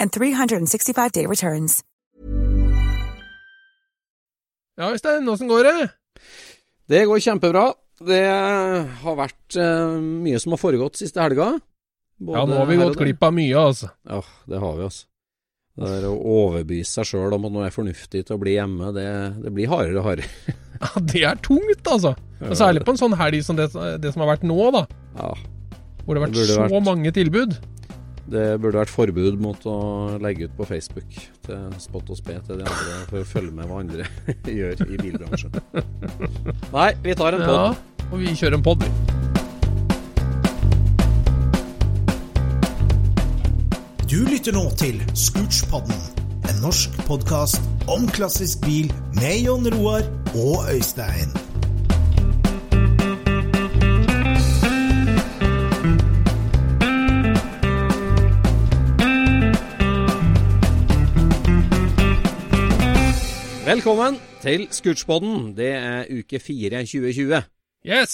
and 365-day returns. Ja, Øystein, åssen går det? Det går kjempebra. Det har vært uh, mye som har foregått siste helga. Både Ja, nå har vi gått glipp av mye, altså. Ja, det har vi, altså. Det der å overbevise seg sjøl om at noe er fornuftig til å bli hjemme, det, det blir hardere og hardere. Ja, det er tungt, altså. Og Særlig på en sånn helg som det, det som har vært nå, da. Ja, Hvor det har vært Det så vært- mange tilbud. Det burde vært forbud mot å legge ut på Facebook til spott og spe til de andre for å følge med hva andre gjør i bilbransjen. Nei, vi tar en Ja, podd. og vi kjører en pod, vi. Du lytter nå til Scootspodden, en norsk podkast om klassisk bil med Jon Roar og Øystein. Velkommen til Scootspodden. Det er uke fire 2020. Yes!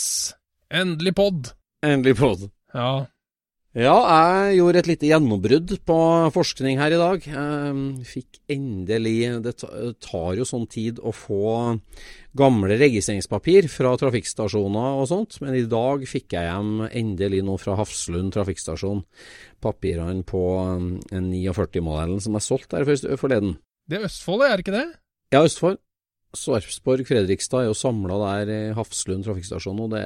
Endelig pod. Endelig podd. Ja. Ja, jeg gjorde et lite gjennombrudd på forskning her i dag. Jeg fikk endelig Det tar jo sånn tid å få gamle registreringspapir fra trafikkstasjoner og sånt, men i dag fikk jeg hjem endelig noe fra Hafslund trafikkstasjon. Papirene på um, 49-modellen som er solgt der for- forleden. Det er Østfold, er det ikke det? Ja, Østfold. Sarpsborg, Fredrikstad er jo samla der i Hafslund trafikkstasjon, og det,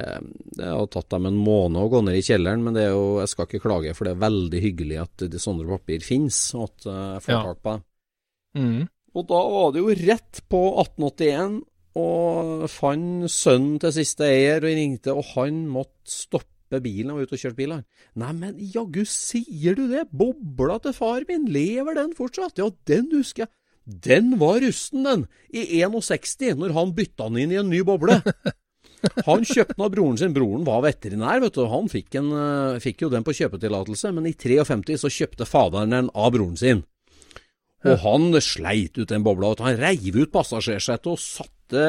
det har tatt dem en måned å gå ned i kjelleren, men det er jo, jeg skal ikke klage, for det er veldig hyggelig at det sånne papir finnes, og at eh, jeg får Ja. tak på dem. Mm. Og da var det jo rett på 1881, og fant sønnen til siste eier, og ringte, og han måtte stoppe bilen og var ute og kjørte bil. Nei, men jaggu sier du det, bobla til far min, lever den fortsatt? Ja, den husker jeg. Den var rusten, den, i 61, når han bytta den inn i en ny boble. Han kjøpte den av broren sin. Broren var veterinær, vet du. Han fikk, en, eh, fikk jo den på kjøpetillatelse, men i 53 så kjøpte faderen den av broren sin. Og han sleit ut den bobla. Han reiv ut passasjersetet og satte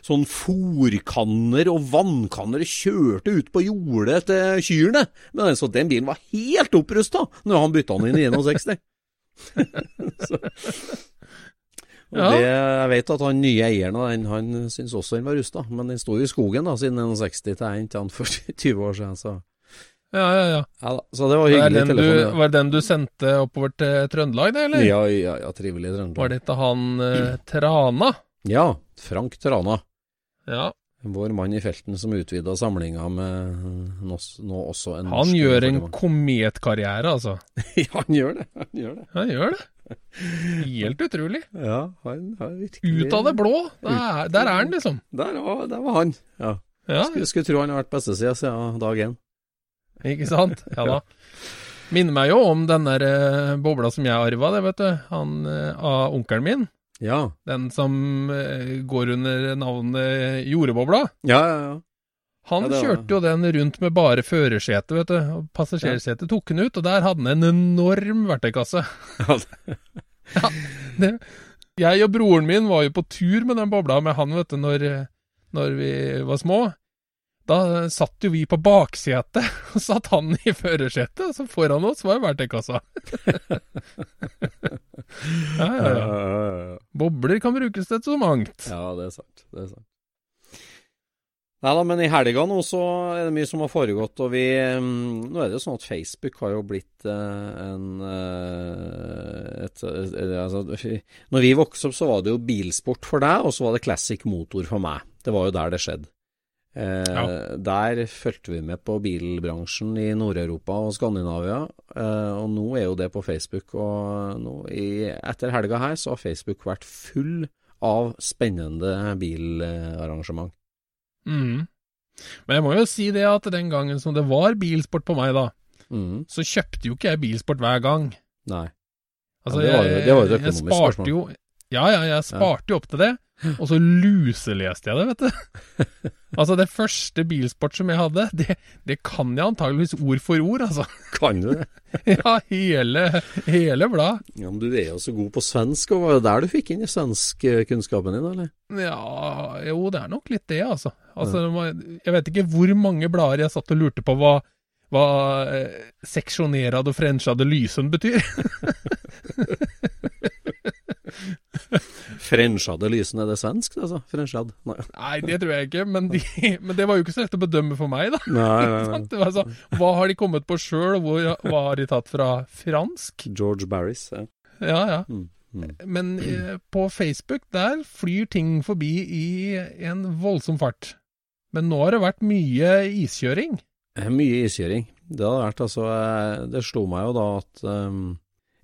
sånn fòrkanner og vannkanner og kjørte ut på jordet til kyrne. Men så den bilen var helt opprusta når han bytta den inn i 61. så. Ja. det, jeg vet at han nye eieren av den, han syntes også den var rusta, men den sto jo i skogen da, siden 61 til han for 20 år siden. Så, Ja, ja, ja. ja da, så det var det, hyggelig den du, telefon. var det den du sendte oppover til Trøndelag, det, eller? Ja, ja, ja, trivelig Trøndelag. Var det til han eh, Trana? Ja, Frank Trana. Ja. Vår mann i felten som utvida samlinga med nå, nå også en Han norsk gjør en kometkarriere, altså. Ja, han gjør det. Han gjør det. Han gjør det. Helt utrolig. Ja, han har virkelig Ut av det blå. Der, der er han, liksom. Der, var- der var han. Ja. Ja, Skulle, skulle tro han har vært bestesida siden dag én. ikke sant? Ja da. Minner meg jo om den der eh, bobla som jeg arva, det, vet du. Han eh, av onkelen min. Ja. Den som eh, går under navnet jordbobla. Ja, ja, ja. Han Ja, kjørte jo den rundt med bare førersete, vet du. Og passasjersetet tok han ut, og der hadde han en enorm verktøykasse. Ja, det- jeg og broren min var jo på tur med den bobla med han, vet du, når, når vi var små. Da satt jo vi på baksetet, og satt han i førersetet, og så foran oss var jo verktøykassa. ja, ja. ja. Bobler kan brukes til så mangt. Ja, det er sant. Det er sant. Nei da, men i helga nå så er det mye som har foregått, og vi mm, Nå er det jo sånn at Facebook har jo blitt eh, en et, et, et, altså, Når vi vokste opp, så var det jo bilsport for deg, og så var det classic motor for meg. Det var jo der det skjedde. Eh, Ja. Der fulgte vi med på bilbransjen i Nord-Europa og Skandinavia, eh, og nå er jo det på Facebook. Og nå i, etter helga her så har Facebook vært full av spennende bilarrangement. Mm. Men jeg må jo si det at den gangen som det var bilsport på meg, da, Mm, så kjøpte jo ikke jeg bilsport hver gang. nei. Altså, Ja, det var jo- det var jo et økonomisk spørsmål. Jo, ja, ja, jeg sparte jo opp til det, og så luseleste jeg det, vet du. altså, det første bilsport som jeg hadde, det, det kan jeg antageligvis ord for ord, altså. Kan du det? ja, hele, hele blad. Ja, men du er jo så god på svensk, og var det der du fikk inn i svenskkunnskapen din, eller? Ja, jo, det er nok litt det, altså. altså jeg vet ikke hvor mange blader jeg satt og lurte på hva, hva eh, seksjonerad og frenchade lysen betyr. Frenchade lysene er det svensk, altså? Frenchad? Nei. Nei, det tror jeg ikke, men, de, men det var jo ikke så lett å bedømme for meg, da. Nei, nei? Var sånn, hva har de kommet på sjøl, og hva har de tatt fra fransk? George Barris. Ja. Ja, ja. Mm, mm. Men eh, på Facebook, der flyr ting forbi i en voldsom fart. Men nå har det vært mye iskjøring. Eh, Mye iskjøring. Det hadde vært altså eh, Det slo meg jo da at ehm,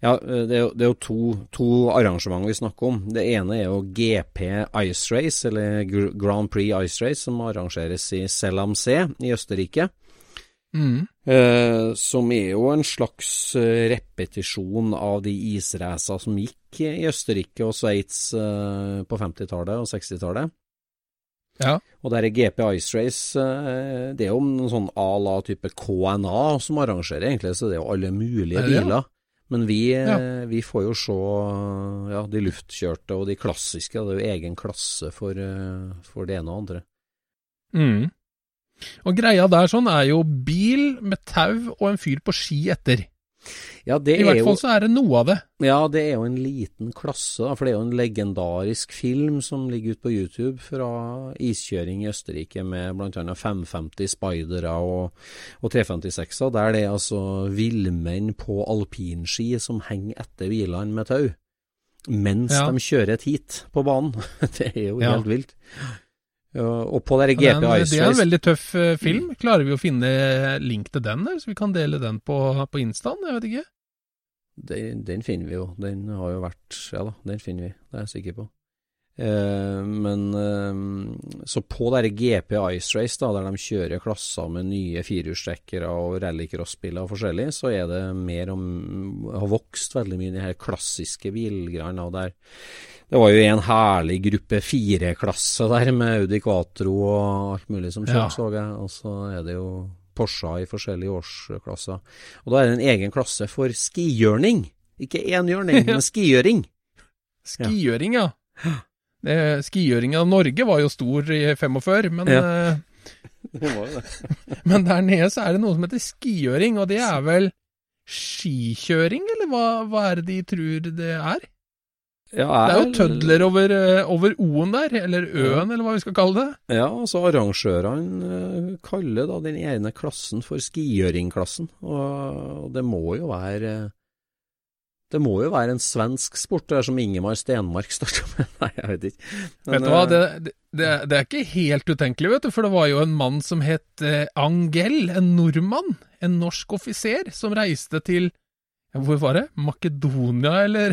Ja, eh, det er jo, det er jo to, to arrangement vi snakker om. Det ene er jo GP Ice Race, eller Grand Prix Ice Race, som arrangeres i Selamsee i Østerrike. Mm. Eh, som er jo en slags eh, repetisjon av de isracer som gikk i Østerrike og Sveits eh, på 50-tallet og 60-tallet. Ja. Og der er GP Ice Race, eh, det er jo en sånn à la type KNA som arrangerer, egentlig, så det er jo alle mulige biler. Ja, det? Men vi, eh, Ja. vi får jo se ja, de luftkjørte og de klassiske. Det er jo egen klasse for, eh, for det ene og andre. Mm. Og greia der sånn er jo bil med tau og en fyr på ski etter. Ja, det I er hvert jo fall så er det noe av det. Ja, det er jo en liten klasse, da, for det er jo en legendarisk film som ligger ute på YouTube fra iskjøring i Østerrike med bl.a. 550 Spidere og, og 356-er, der det er altså villmenn på alpinski som henger etter bilene med tau. Mens Ja. de kjører et heat på banen. det er jo Ja. helt vilt. Og på der er GP Ice det er en veldig tøff eh, film. Klarer vi å finne link til den, der, så vi kan dele den på, på Instaen? Jeg vet ikke. Den, den finner vi jo. Den har jo vært Ja da, den finner vi. Det er jeg sikker på. Eh, men eh, Så på der GP Ice Race, da, der de kjører klasser med nye firehjulstrekkere og rallycrossbiler og forskjellig, så er det mer om Har vokst veldig mye de her klassiske bilgreiene. Der Det var jo en herlig gruppe fire-klasse der med Audi Quatro og alt mulig som Ja. så jeg. Og så er det jo Porscher i forskjellige årsklasser. Og da er det en egen klasse for skihjørning. Ikke enhjørning, men skigjøring. Skigjøring, ja. Det, skigjøringa av Norge var jo stor i 45, men, Ja. eh, Det var jo det. men der nede så er det noe som heter skigjøring, og det er vel skikjøring, eller hva, hva er det de tror det er? Ja, Det er jo tødler over, eh, over O-en der, eller Ø-en, eller hva vi skal kalle det. Ja, altså arrangørene eh, kaller da den ene klassen for skigjøringklassen, og, det må jo være eh, Det må jo være en svensk sport, det er som Ingemar Stenmark starta med. Nei, jeg vet ikke. vet du hva, det, det, det, det er ikke helt utenkelig, vet du, for det var jo en mann som het Angel, Angell, en nordmann, en norsk offiser, som reiste til Hvor var det? Makedonia, eller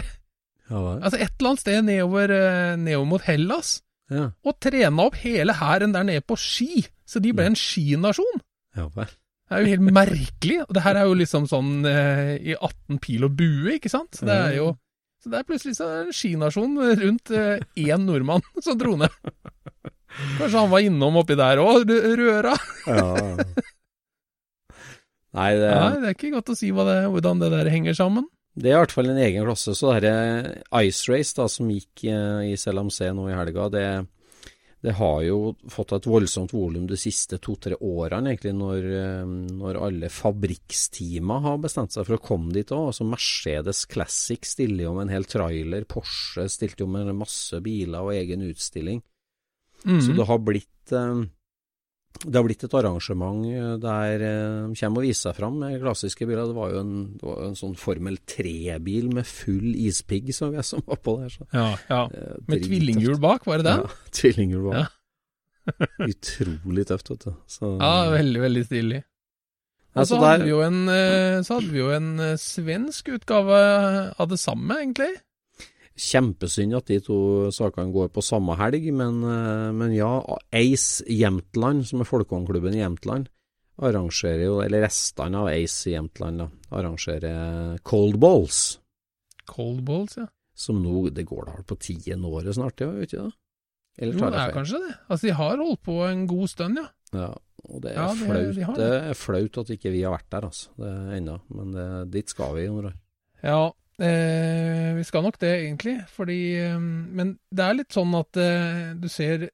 ja. Altså et eller annet sted nedover, eh, nedover mot Hellas, ja, og trena opp hele hæren der nede på ski, så de ble en skinasjon. ja vel. Det er jo helt merkelig. Og det her er jo liksom sånn eh, i 18 pil og bue, ikke sant? Så det er jo så det er plutselig så er en skinasjon rundt eh, én nordmann som dro ned. Kanskje han var innom oppi der òg, røra? Ja. Nei, det, Nei, det er ikke godt å si det, hvordan det der henger sammen. Det er i hvert fall en egen klasse. Så det dette Ice Race da, som gikk i i CLMC nå i helga, det, det har jo fått et voldsomt volum de siste to-tre årene, egentlig, når, eh, når alle fabrikksteama har bestemt seg for å komme dit òg. Altså Mercedes Classic stiller jo med en hel trailer, Porsche stilte jo med masse biler og egen utstilling. Mm. Så det har blitt eh, det har blitt et arrangement eh, der eh, de kommer og viser seg fram med klassiske biler. Det var jo en, var en sånn Formel 3-bil med full ispigg som jeg som var på der. Så. Ja, ja. Eh, Med tvillinghjul bak, var det den? Ja, tvillinghjul bak. Ja. Utrolig tøft, vet du. Så, Ja, veldig, veldig stilig. Og så hadde, vi jo en, svensk utgave av det samme, egentlig. Kjempesynd at de to sakene går på samme helg, men, eh, men ja, Ace Jämtland, som er folkehåndklubben i Jämtland, arrangerer jo, eller restene av Ace i Jämtland, da, arrangerer Cold Balls. Cold balls, ja. Som nå, det går da på tiende året snart, ja, vet ikke det? Eller Jo, det er feil? kanskje det. Altså, de har holdt på en god stund, ja. Ja, og det er, Ja, det- flaut, de det. det. er flaut at ikke vi har vært der, altså, det er ennå. Men det, dit skal vi, Roar. Ja, vi skal nok det, egentlig. Fordi eh, Men det er litt sånn at eh, du ser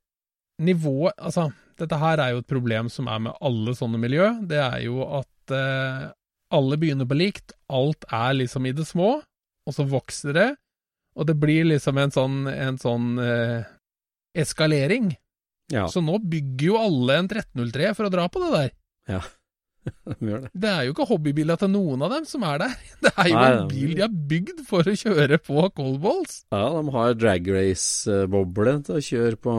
nivået Altså, dette her er jo et problem som er med alle sånne miljø. Det er jo at eh, alle begynner på likt. Alt er liksom i det små, og så vokser det. Og det blir liksom en sånn, en sånn eh, eskalering. Ja, Så nå bygger jo alle en 1303 for å dra på det der. vi gjør det. Det er jo ikke hobbybiler til noen av dem som er der. Det er jo Nei, en bil de har bygd for å kjøre på coldballs. Ja, de har drag race-boble til å kjøre på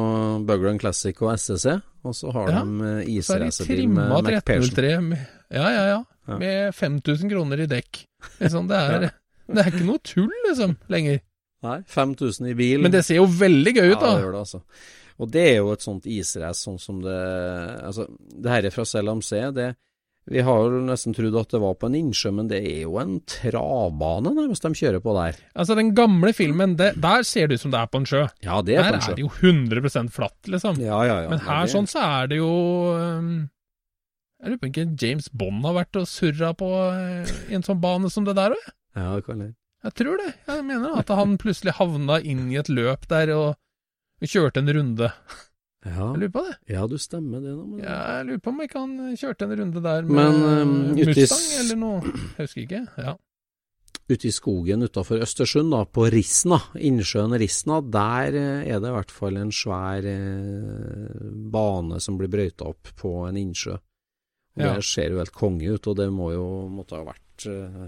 Bugland Classic og SSC, og så har Ja, de eh, er de isracerbil med McPherson. ja, ja, ja, Ja. med 5000 kroner i dekk. Liksom, det, er, det er ikke noe tull, liksom, lenger. Nei, 5000 i bil. Men det ser jo veldig gøy ut, da. Ja, det gjør det, altså. Og det er jo et sånt israce sånn som det Altså, det her er fra CLMC, det Vi har jo nesten trodd at det var på en innsjø, men det er jo en travbane nærmest de kjører på der. Altså, den gamle filmen, det, der ser det ut som det er på en sjø. Ja, det er Der på en sjø. Der er det jo 100% flatt, liksom. Ja, ja, ja. Men her det, sånn så er det jo um, Jeg lurer på ikke James Bond har vært og surra på uh, en sånn bane som det der òg. Ja, det kan jeg. Jeg tror det. Jeg mener at han plutselig havna inn i et løp der og kjørte en runde. Ja, Jeg lurer på det. ja, du stemmer det, da. Men... Ja, jeg lurer på om ikke han kjørte en runde der med Men, um, Mustang i eller noe. Jeg husker ikke. Ja. Ute i skogen utafor Østersund, da, på Risna, innsjøen Risna, der eh, er det i hvert fall en svær eh, bane som blir brøyta opp på en innsjø. Og Ja. Det ser jo helt konge ut, og det må jo måtte ha vært eh,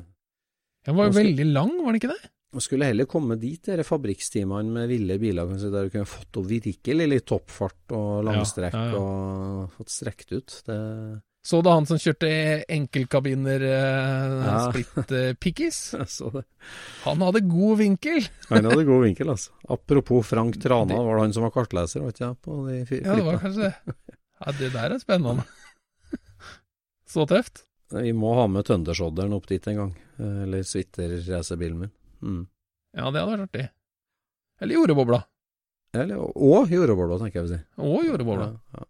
Den var jo veldig lang, var den ikke det? Man skulle heller komme dit, disse fabrikkstimene med ville biler, kanskje, der du kunne fått opp virkelig litt toppfart og langstrekk Ja, ja, ja. og fått strekt ut. Det Så du han som kjørte enkeltkabiner eh, Ja. splitt eh, pickies? jeg. Han hadde god vinkel. Han hadde god vinkel, altså. Apropos Frank Trana, var det han som var kartleser, var ikke det? På de fi- Ja, det var kanskje det. Ja, det der er spennende. Så tøft. Vi må ha med Tøndersodderen opp dit en gang. eh, Eller Switter-racerbilen min. Mm. Ja, det hadde vært artig. Eller jordbobla. Eller, og jordbobla, tenker jeg å si. Og jordbobla. Ja, ja.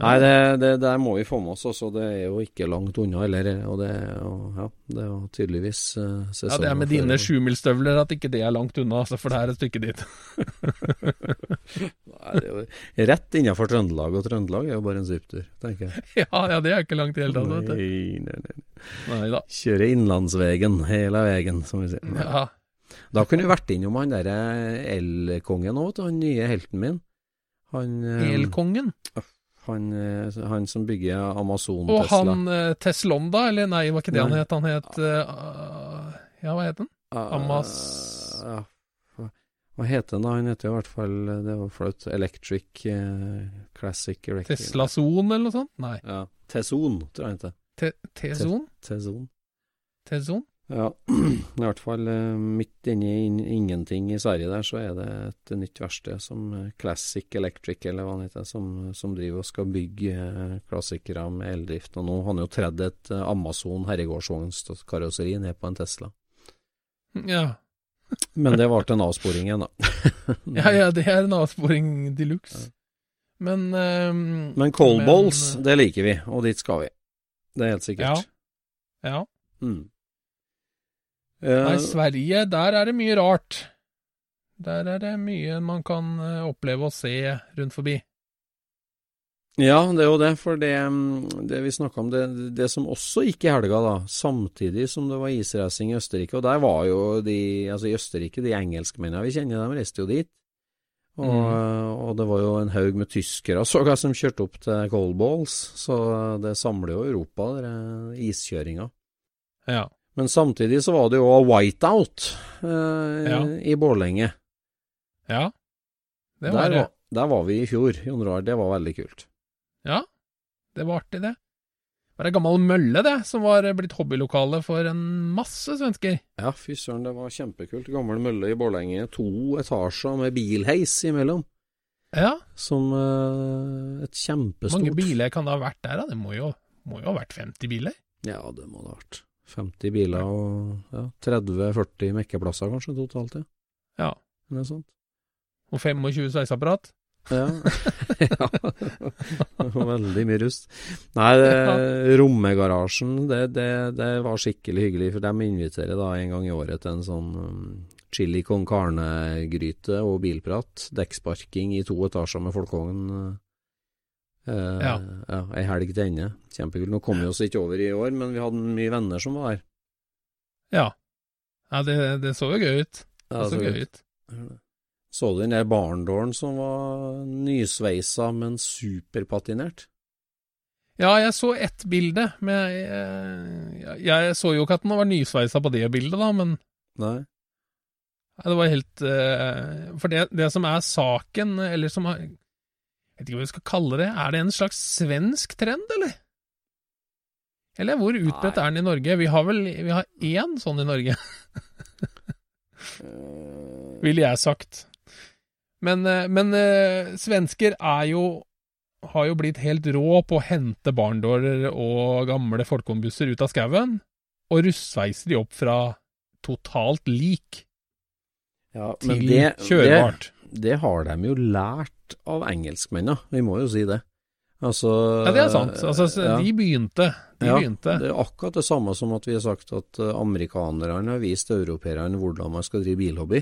Nei, det, det der må vi få med oss også. Det er jo ikke langt unna, eller Og det, og, ja, det var tydeligvis uh, Ja, det er med dine sjumilsstøvler at ikke det er langt unna, altså, for det er et stykke dit. Nei, det er jo rett innenfor Trøndelag, og Trøndelag er jo bare en ziptur, tenker jeg. Ja, ja, det er ikke langt i hele tatt, vet du. Nei, nei, nei. Nei. Kjøre innlandsvegen hele veien, som vi sier. Ja. Da kunne vi vært innom han derre elkongen òg, han nye helten min. Han, eh, Elkongen. Han, eh, han som bygger Amazon-Tesla. Og han eh, Teslonda, eller nei, var ikke det han het? Han het uh, Ja, hva het han? Ah, Amas... ja. Hva- heter han da? Han heter i hvert fall Det var flaut. Electric eh, Classic Electric. Tesla Zone, eller noe sånt? Nei. Ja. Teson, tror jeg han heter. Teson. Ja, i hvert fall eh, midt inne i in ingenting i Sverige der, så er det et nytt verksted som eh, Classic Electric, eller hva han heter, som, som driver og skal bygge eh, klassikere med eldrift. Og nå har han jo tredd et Amazon Amazon herregårdsvognskarosseri ned på en Tesla. Ja. Men det ble en avsporing igjen, da. ja, ja, det er en avsporing de luxe. Men eh, Men cold men- balls, det liker vi, og dit skal vi. Det er helt sikkert. Ja. Mm. Nei, Eh, Sverige, der er det mye rart. Der er det mye man kan eh, oppleve og se rundt forbi. ja, det er jo det, for det, mm, det vi snakka om, det, det som også gikk i helga, da, samtidig som det var isracing i Østerrike, og der var jo de, altså i Østerrike, de engelskmennene vi kjenner, de reiste jo dit. Og, Mm. og det var jo en haug med tyskere, så jeg, som kjørte opp til cold balls, så det samler jo Europa, den iskjøringa. Ja. Men samtidig så var det jo whiteout eh, Ja. i Bårlenge. ja. Det var Der, det. var- der var vi i fjor, Jon Roar. Det var veldig kult. Ja, det var artig, det. Det var ei gammel mølle, det, som var blitt hobbylokale for en masse svensker. Ja, fy søren, det var kjempekult. Gammel mølle i Bårlenge. To etasjer med bilheis imellom. Ja, Som uh, et kjempestort mange biler kan det ha vært der, da? Det må jo, må jo ha vært 50 biler? Ja, det må det ha vært. 50 biler og ja, 30-40 mekkeplasser kanskje totalt, ja. Ja. Noe sånt. Og 25 sveiseapparat? Ja. ja. Veldig mye rust. Nei, det, rommegarasjen, det, det, det var skikkelig hyggelig, for de inviterer da en gang i året til en sånn um, chili con carne-gryte og bilprat. Dekksparking i to etasjer med folkevogn. Eh, Ja. ja. Ei helg til ende. Kjempekult. Nå kom vi oss ikke over i år, men vi hadde mye venner som var her. Ja. Ja, det, det så jo gøy ut. Det Ja, så så gøy ut. Så du den der barndåren som var nysveisa, men superpatinert? Ja, jeg så ett bilde, men jeg, jeg, jeg så jo ikke at den var nysveisa på det bildet, da, men Nei? Nei, Det var helt eh, For det, det som er saken, eller som har Jeg vet ikke hva vi skal kalle det, er det en slags svensk trend, eller? Eller hvor utbredt er den i Norge? Vi har vel vi har én sånn i Norge, Eh, ville jeg sagt. Men, eh, men eh, svensker er jo har jo blitt helt rå på å hente barndårer og gamle folkeombusser ut av skauen, og russveiser de opp fra totalt lik ja, men til det, kjørbart. Det, det har de jo lært av engelskmennene, vi må jo si det. Altså Ja, det er sant. Altså, ja. De begynte. De Ja, begynte. Det er akkurat det samme som at vi har sagt at eh, amerikanerne har vist europeerne hvordan man skal drive bilhobby.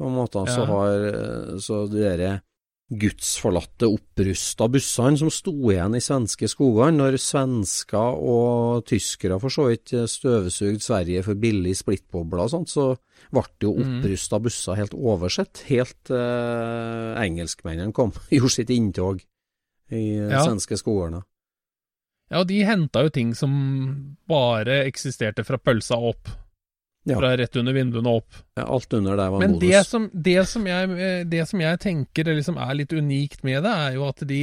På en måte så har eh, så de derre gudsforlatte, opprusta bussene som sto igjen i svenske skogene, når svensker og tyskere for så vidt støvsugde Sverige for billig splittbobler og sånt, så ble det jo Mhm. opprusta busser helt oversett, helt eh, engelskmennene kom, gjorde sitt inntog i eh, Ja. svenske skogene. Ja, og de henta jo ting som bare eksisterte fra pølsa opp. Ja. Fra rett under vinduene opp. Ja, alt under der var Men modus. det som, det, som jeg, det som jeg tenker det liksom er litt unikt med det, er jo at de,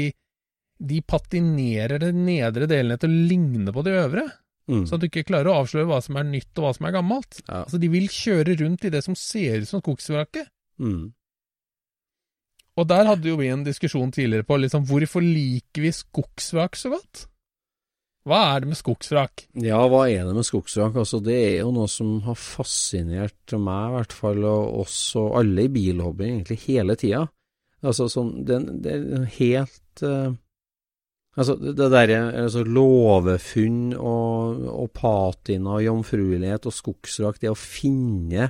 de patinerer de nedre delene til å ligne på de øvre. Mm. Så at du ikke klarer å avsløre hva som er nytt og hva som er gammelt. Ja. Altså, de vil kjøre rundt i det som ser ut som skogsvraket. Mm. Og der hadde jo vi en diskusjon tidligere på liksom, hvorfor liker vi skogsvrak så godt? Hva er det med skogsvrak? Ja, hva er det med skogsvrak? Altså, det er jo noe som har fascinert meg, i hvert fall, og oss og alle i bilhobby, egentlig, hele tida. Altså, sånn, det, det er helt uh, Altså, det, derre altså, låvefunn og, og patina og jomfruelighet og skogsvrak, det å finne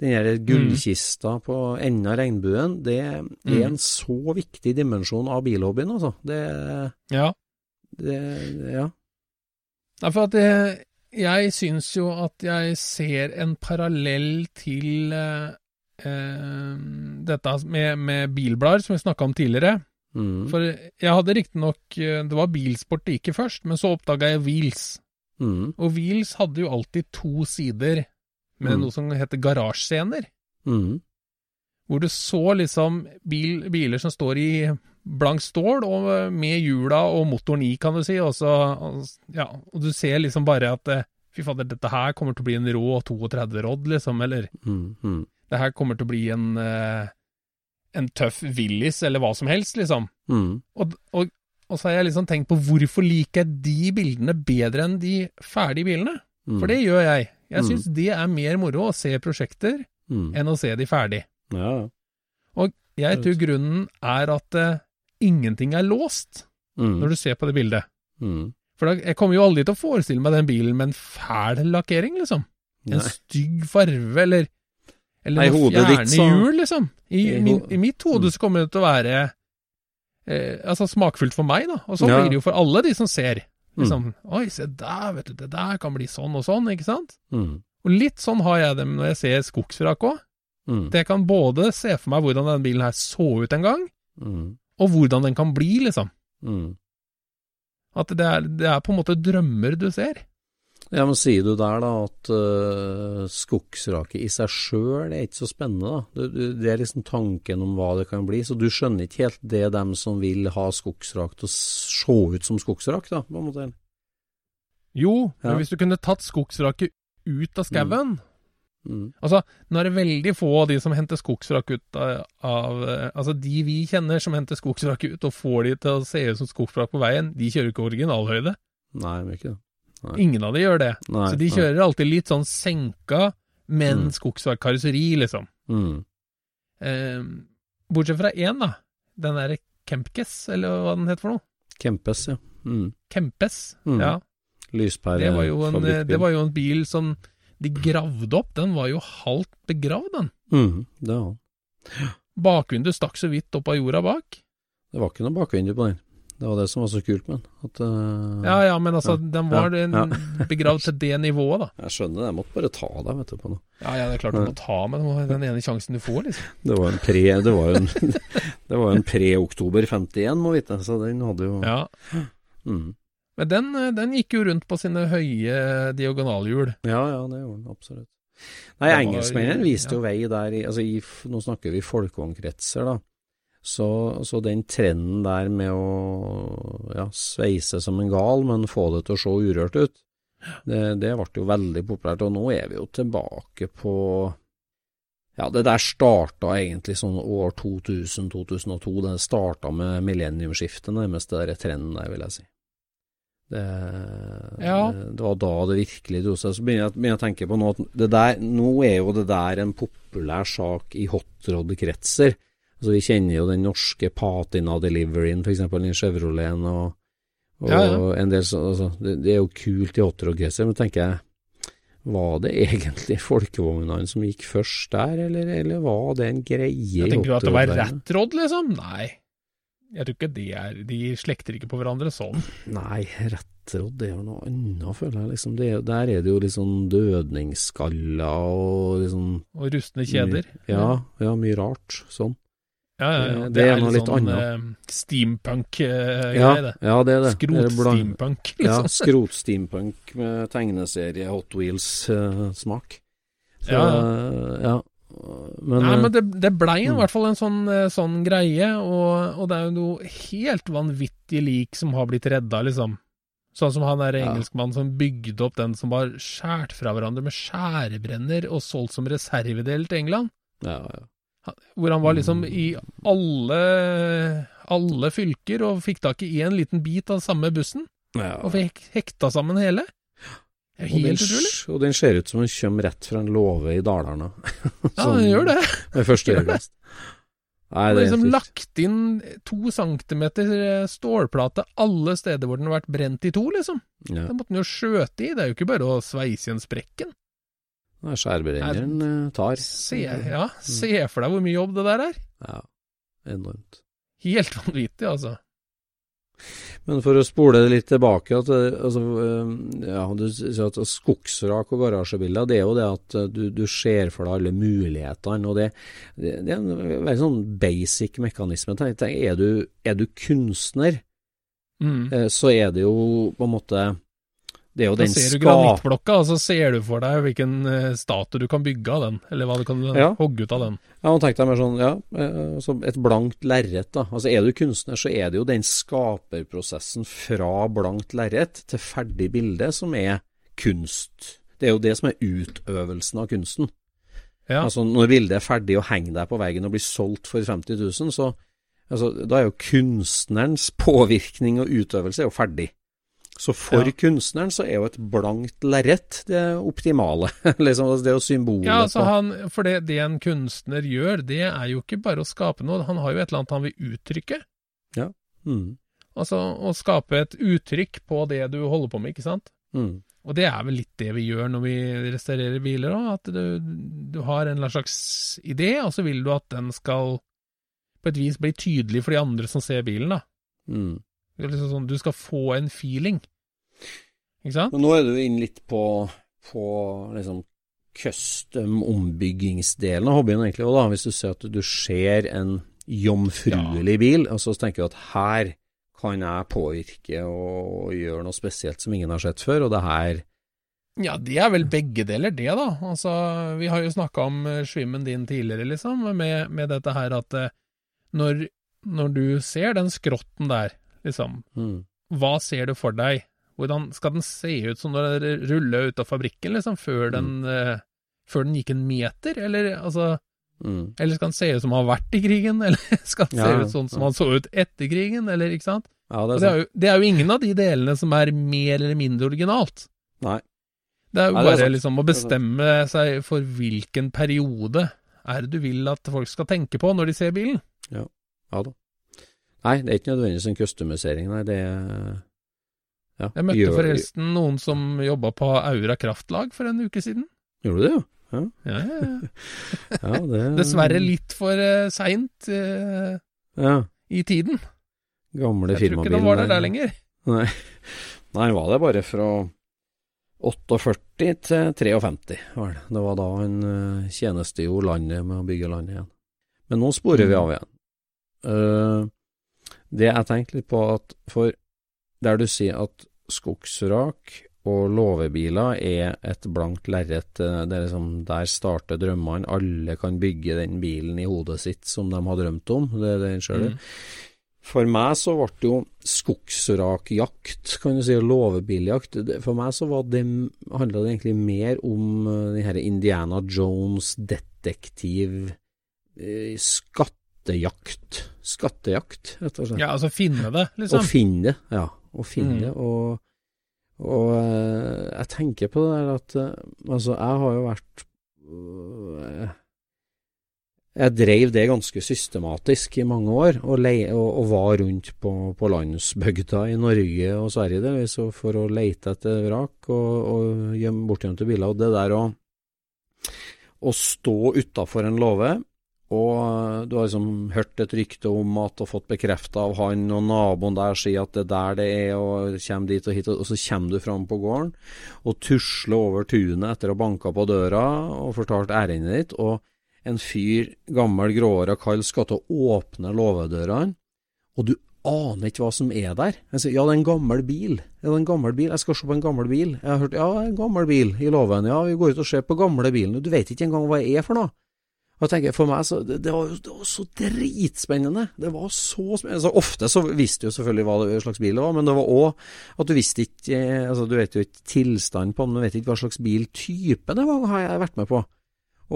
den der gullkista på enden av regnbuen, det er Mm. en så viktig dimensjon av bilhobbyen, altså. Det, Ja. det Ja. Nei, for at jeg, jeg syns jo at jeg ser en parallell til eh, eh, dette med, med bilblader, som vi snakka om tidligere. Mm. For jeg hadde riktignok eh, Det var bilsport det gikk i først, men så oppdaga jeg Wheels. Mm. Og Wheels hadde jo alltid to sider med Mm. noe som heter garasjescener. Mm. Hvor du så liksom bil, biler som står i blank stål, og eh, med hjula og motoren i, kan du si. Og, så, ja, og du ser liksom bare at eh, fy fader, dette her kommer til å bli en rå 32 Rodd, liksom. Eller Mm. Mm. det her kommer til å bli en, eh, en tøff Willis, eller hva som helst, liksom. Mm. Og, og, og så har jeg liksom tenkt på hvorfor liker jeg de bildene bedre enn de ferdige bilene? Mm. For det gjør jeg. Jeg Mm. syns det er mer moro å se prosjekter mm. enn å se de ferdig. Ja. Og jeg tror grunnen er at ingenting er låst, Mm. når du ser på det bildet. Mm. For da, jeg kommer jo aldri til å forestille meg den bilen med en fæl lakkering, liksom. En Nei. stygg farve, eller eller noe fjerne ditt, så- hjul, liksom. I, I min, I mitt hode Mm. så kommer det til å være eh, altså smakfullt for meg, da. Og så Ja. blir det jo for alle de som ser. Mm. Liksom, Oi, se der, vet du, det der kan bli sånn og sånn, ikke sant? Mm. Og litt sånn har jeg det når jeg ser skogsvrak òg. Mm. Jeg kan både se for meg hvordan denne bilen her så ut en gang, Mm. Og hvordan den kan bli, liksom. Mm. At det er, det er på en måte drømmer du ser. Ja, men sier du der da at uh, skogsraket i seg sjøl er ikke så spennende, da? Du, det er liksom tanken om hva det kan bli, så du skjønner ikke helt det dem som vil ha skogsrak til å se ut som skogsrak, da, på en måte? Jo, Ja. men hvis du kunne tatt skogsraket ut av skauen Mm. Altså, nå er det veldig få av de som henter skogsvrak ut av, av eh, Altså, de vi kjenner som henter skogsvrak ut og får de til å se ut som skogsvrak på veien, de kjører ikke originalhøyde. Nei, de gjør ikke det. Nei. Ingen av de gjør det. Nei, Så de nei. kjører alltid litt sånn senka, men Mm. skogsvrak-karosseri, liksom. Mm. Eh, bortsett fra én, da. Den derre Kempkes, eller hva den heter for noe. Kempes, ja. Mm. Kempes, Mm. ja. Lyspærefabrikkbil. Det var, jo en, eh, det var jo en bil som de gravde opp. Den var jo halvt begravd, den. mm. Det var den. Bakvinduet stakk så vidt opp av jorda bak. Det var ikke noe bakvindu på den. Det var det som var så kult med den. At, uh, Ja ja, men altså, Ja, den var ja, ja. begravd til det nivået, da. Jeg skjønner det, jeg måtte bare ta deg, vet du, på noe. Ja ja, det er klart du må ta med den- ene sjansen du får, liksom. Det var en pre... Det var en, det var en pre-oktober 51, må vite, så den hadde jo Ja. mm. Men den, eh, den gikk jo rundt på sine høye diagonalhjul. Ja, ja, det gjorde den absolutt. Nei, engelskmennene viste jo ja. vei der i, altså i, Nå snakker vi folkevognkretser, da. Så, så den trenden der med å ja, sveise som en gal, men få det til å se urørt ut, det, det ble jo veldig populært. Og nå er vi jo tilbake på Ja, det der starta egentlig sånn år 2000-2002. Det starta med millenniumsskiftet, nærmest, det der trenden der, vil jeg si. Det, Ja. det, det var da det virkelig dro seg. Så begynner jeg, begynner jeg å tenke på nå at det der, nå er jo det der en populær sak i hotrod-kretser. Altså, vi kjenner jo den norske Patina Deliveryen, f.eks. den Chevroleten og, og Ja, ja. en del sånn altså, det, det er jo kult i hotrod-kretser, men tenker jeg var det egentlig folkevognene som gikk først der, eller, eller var det en greie Jeg tenker du at det var hot-rod-verdenen? liksom? Nei. Jeg tror ikke det er De slekter ikke på hverandre sånn. Nei, rettrodd det er jo noe annet, føler jeg. Liksom. Det er, der er det jo litt sånn dødningsskaller og liksom Og rustne kjeder. Ja, ja, mye rart sånn. Ja, ja, ja. Det- det er noe litt sånn annet. eh, steampunk-greie, Ja, det. ja, det er det. Skrot-steampunk, Ja, liksom. skrot-steampunk med tegneserie Hot Wheels-smak. Ja. ja. Men, Nei, eh, men det, det blei i mm. hvert fall en sånn, eh, sånn greie, og, og det er jo noe helt vanvittig lik som har blitt redda, liksom. Sånn som han der engelskmannen som bygde opp den som var skjært fra hverandre med skjærebrenner og solgt som reservedel til England. ja, ja. Hvor han var liksom Mm. i alle, alle fylker og fikk tak i én liten bit av samme bussen, ja. og fikk hekta sammen hele. Og den, og den ser ut som den kommer rett fra en låve i Dalarna. Ja, den gjør det. Med første øyekast. Nei, det er liksom lagt inn to centimeter eh, stålplate alle steder hvor den har vært brent i to, liksom. Ja. Det måtte den jo skjøte i, det er jo ikke bare å sveise igjen sprekken. Nei, Skjærbrenneren eh, tar. Se, ja, se for deg hvor mye jobb det der er. Ja, enormt. Helt vanvittig, altså. Men for å spole det litt tilbake at, eh, altså, eh, ja, Du sier at skogsrak og garasjebilder, det er jo det at eh, du, du ser for deg alle mulighetene. og Det, det, det er en veldig sånn basic mekanisme. Tenk, er, du, er du kunstner, Mm. så er det jo på en måte Det er jo Da den ser du granittblokka, og så ser du for deg hvilken eh, statue du kan bygge av den, eller hva du kan Ja. hogge ut av den. Ja, og tenk deg mer sånn, ja, eh, altså et blankt lerret, da. Altså er du kunstner, så er det jo den skaperprosessen fra blankt lerret til ferdig bilde som er kunst. Det er jo det som er utøvelsen av kunsten. Ja. Altså når bildet er ferdig og henger der på veggen og blir solgt for 50 000, så altså, da er jo kunstnerens påvirkning og utøvelse er jo ferdig. Så for Ja. kunstneren så er jo et blankt lerret det optimale. liksom, det er jo symbolet Ja, altså han, for det, det en kunstner gjør, det er jo ikke bare å skape noe, han har jo et eller annet han vil uttrykke. Mm. Altså å skape et uttrykk på det du holder på med, ikke sant? Mm. Og det er vel litt det vi gjør når vi restaurerer biler òg, at du, du har en eller annen slags idé, og så vil du at den skal på et vis bli tydelig for de andre som ser bilen, da. Mm. Det er liksom sånn, du skal få en feeling. Ikke sant? Men nå er du inne litt på, på liksom custom ombyggingsdelen av hobbyen, egentlig. Og da, hvis du ser at du ser en jomfruelig bil, og så tenker du at her kan jeg påvirke og gjøre noe spesielt som ingen har sett før, og det her Ja, det er vel begge deler, det, da. Altså, vi har jo snakka om svimmen din tidligere, liksom, med, med dette her at eh, når, når du ser den skrotten der, liksom, mm. hva ser du for deg? Hvordan skal den se ut som når den ruller ut av fabrikken, liksom, før den, uh, før den gikk en meter, eller altså Mm. Eller skal den se ut som han har vært i krigen, eller skal den se ut sånn som ja. han så ut etter krigen, eller ikke sant? Ja, det er det er, jo, det er jo ingen av de delene som er mer eller mindre originalt. Nei. Det er jo Nei, bare er liksom å bestemme seg for hvilken periode er det du vil at folk skal tenke på når de ser bilen. Ja, Ja da. Nei, det er ikke nødvendigvis en customisering, nei. Det ja, Jeg møtte gjør- forresten noen som jobba på Aura kraftlag for en uke siden. Gjorde du det, jo? Ja, Ja, ja, ja. det Dessverre litt for uh, seint uh, Ja. i tiden. Gamle Jeg tror ikke de var der der lenger. Nei. Nei, var det bare fra 48 til 53, var det. Det var da han uh, tjenestegjorde landet med å bygge landet igjen. Men nå sporer vi Mm. av igjen. Eh, det jeg tenkte litt på, at for der du sier at skogsrak og låvebiler er et blankt lerret, eh, liksom der starter drømmene. Alle kan bygge den bilen i hodet sitt som de har drømt om. Det er det. Mm. For meg så ble det jo skogsrakjakt, kan du si, og låvebiljakt. For meg så var det, handla det egentlig mer om eh, den her Indiana Jones detektiv eh, skattejakt. Skattejakt, rett og slett. Ja, altså finne det, Å liksom. finne det, ja. Å finne Mm. det. Og, og eh, jeg tenker på det der at eh, Altså, jeg har jo vært øh, Jeg dreiv det ganske systematisk i mange år, og, leie, og, og var rundt på, på landsbygda i Norge og Sverige delvis, for å leite etter vrak og, og gjemme bortgjemte biler. Og det der å, å stå utafor en låve og du har liksom hørt et rykte om at og fått bekrefta av han og naboen der sier at det er der det er, og kommer dit og hit, og så kommer du fram på gården og tusler over tunet etter å ha banka på døra og fortalt ærendet ditt, og en fyr, gammel, gråhåra kall, skal til å åpne låvedørene, og du aner ikke hva som er der. Jeg sier ja, det er en gammel bil. Ja, det er en gammel bil. Jeg skal se på en gammel bil. Jeg har hørt ja, en gammel bil i låven. Ja, vi går ut og ser på gamle bilen. Du vet ikke engang hva det er for noe. Og jeg tenker, For meg så, det, det, var, det var så dritspennende. Det var så spennende. Så ofte så visste du jo selvfølgelig hva slags bil det var, men det var òg at du visste ikke eh, altså Du vet jo ikke tilstand på den, du vet ikke hva slags biltype det var, har jeg vært med på.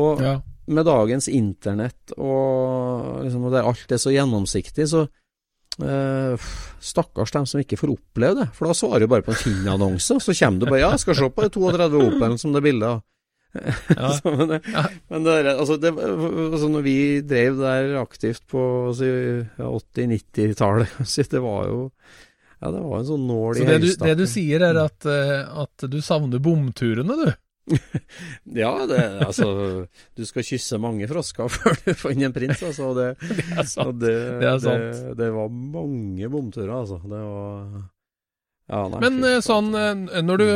Og Ja. med dagens internett og liksom, og der alt er så gjennomsiktig, så Uh, Stakkars dem som ikke får oppleve det. For da svarer du bare på en Finn-annonse, og så kommer du bare Ja, jeg skal se på det 32 Opelen som det er bilde av. Ja. Så, men det, Ja. men det, altså, det, altså når vi drev der aktivt på si, 80-90-tallet, så det var jo Ja, det var en sånn nål i Så det du, det du sier er at, eh, at du savner bomturene, du? Ja, det, altså Du skal kysse mange frosker før du finner en prins, altså. Det, Det er sant. det, Det er sant. Det, det var mange bomturer, altså. Det var ja, Men eh, sånn, eh, når du,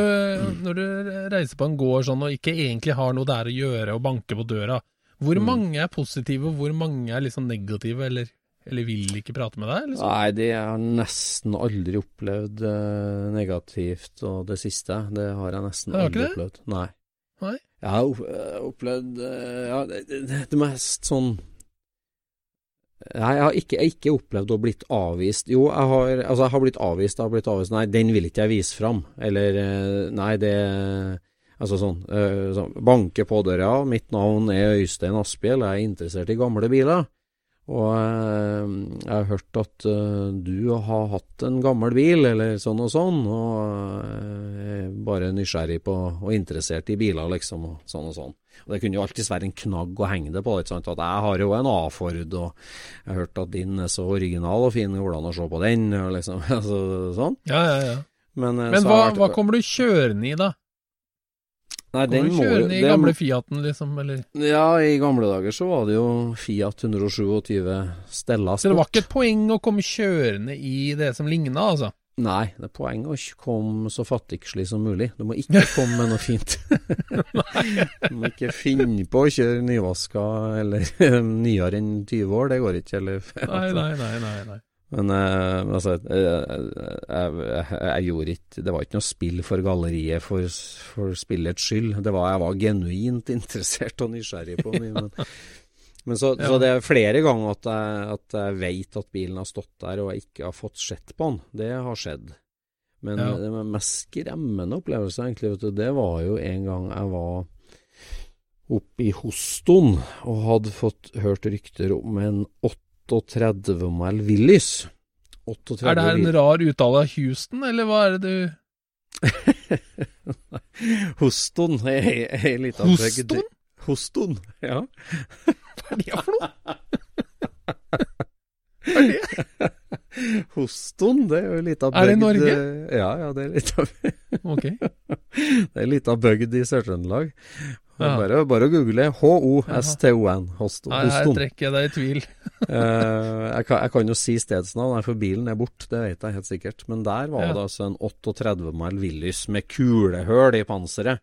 når du reiser på en gård sånn og ikke egentlig har noe der å gjøre og banker på døra, hvor Mm. mange er positive, og hvor mange er liksom negative, eller, eller vil ikke prate med deg? Liksom? Nei, det har jeg nesten aldri opplevd eh, negativt, og det siste, det har jeg nesten aldri det? opplevd. Nei. Nei? Jeg har eh, opplevd eh, ja, det, det, det mest sånn Nei, jeg har ikke, jeg ikke opplevd å blitt avvist. Jo, jeg har, altså jeg har blitt avvist, jeg har blitt avvist. Nei, den vil ikke jeg vise fram. Eller eh, nei, det Altså sånn, øh, sånn Banke på døra. Mitt navn er Øystein Asphjell, jeg er interessert i gamle biler. Og eh, jeg har hørt at eh, du har hatt en gammel bil, eller sånn og sånn, og er bare nysgjerrig på og interessert i biler, liksom, og sånn og sånn. Og Det kunne jo alltids være en knagg å henge det på. ikke sant? At jeg har jo en A-Ford, og jeg har hørt at din er så original og fin, går det å se på den? Og liksom, altså, sånn. Ja, ja, ja. Men, eh, Men hva, jeg vært- hva kommer du kjørende i, da? Nei, den må jo- i gamle Fiaten, liksom, eller? Ja, i gamle dager så var det jo Fiat 127 Stella Så det var ikke et poeng å komme kjørende i det som ligna, altså? Nei, det er poeng å komme så fattigslig som mulig. Du må ikke komme med noe fint. du må ikke finne på å kjøre nyvaska eller nyere enn 20 år, det går ikke. Eller, Nei, nei, nei, nei. nei. Men uh, altså, eh, jeg, jeg, jeg gjorde ikke Det var ikke noe spill for galleriet for, for spillets skyld. Det var, jeg var genuint interessert og nysgjerrig på den. Men, men så, Ja. så det er flere ganger at jeg, at jeg vet at bilen har stått der og jeg ikke har fått sett på den. Det har skjedd. Men Ja. det mest skremmende opplevelse egentlig, vet du, det var jo en gang jeg var oppe i Hoston og hadde fått hørt rykter om en 38 mile Willys. 38 Er det her en rar uttale av Houston, eller hva er det du Hoston ei lita. Hoston? Hoston, ja. Hva er det for noe? Hoston, det er jo ei lita bygd Er det i Norge? Ja, ja, det er litt av Ok. Det er ei lita bygd i Sør-Trøndelag. Ja. Bare, bare å google H-O-S-T-O-N. Hoston. Nei, her trekker jeg deg i tvil. Eh, jeg, kan, jeg kan jo si stedsnavn, for bilen er borte, det vet jeg helt sikkert. Men der var Ja. det altså en 38 mile Willys med kulehull i panseret.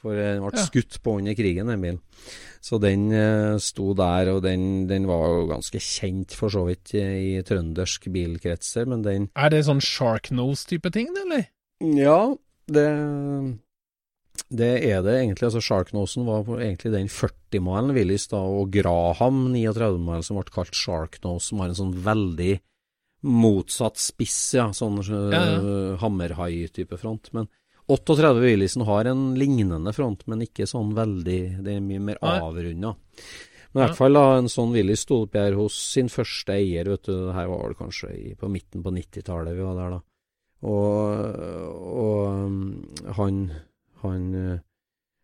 For den ble Ja. skutt på under krigen, den bilen. Så den uh, sto der, og den, den var jo ganske kjent for så vidt i trøndersk bilkretser, men den Er det sånn Sharknose-type ting, eller? Ja, det, det er det egentlig. Altså Sharknosen var egentlig den 40-malen Willis da, og Graham 39-malen som ble kalt Sharknose, som har en sånn veldig motsatt spiss, ja. Sånn Ja, uh, hammerhai-type front. Men 38 Willisen har en lignende front, men ikke sånn veldig Det er mye mer avrunda. Men i hvert fall da, en sånn Willis sto oppi her hos sin første eier, vet du. Her var det kanskje på midten på 90-tallet vi var der, da. Og, og um, han Han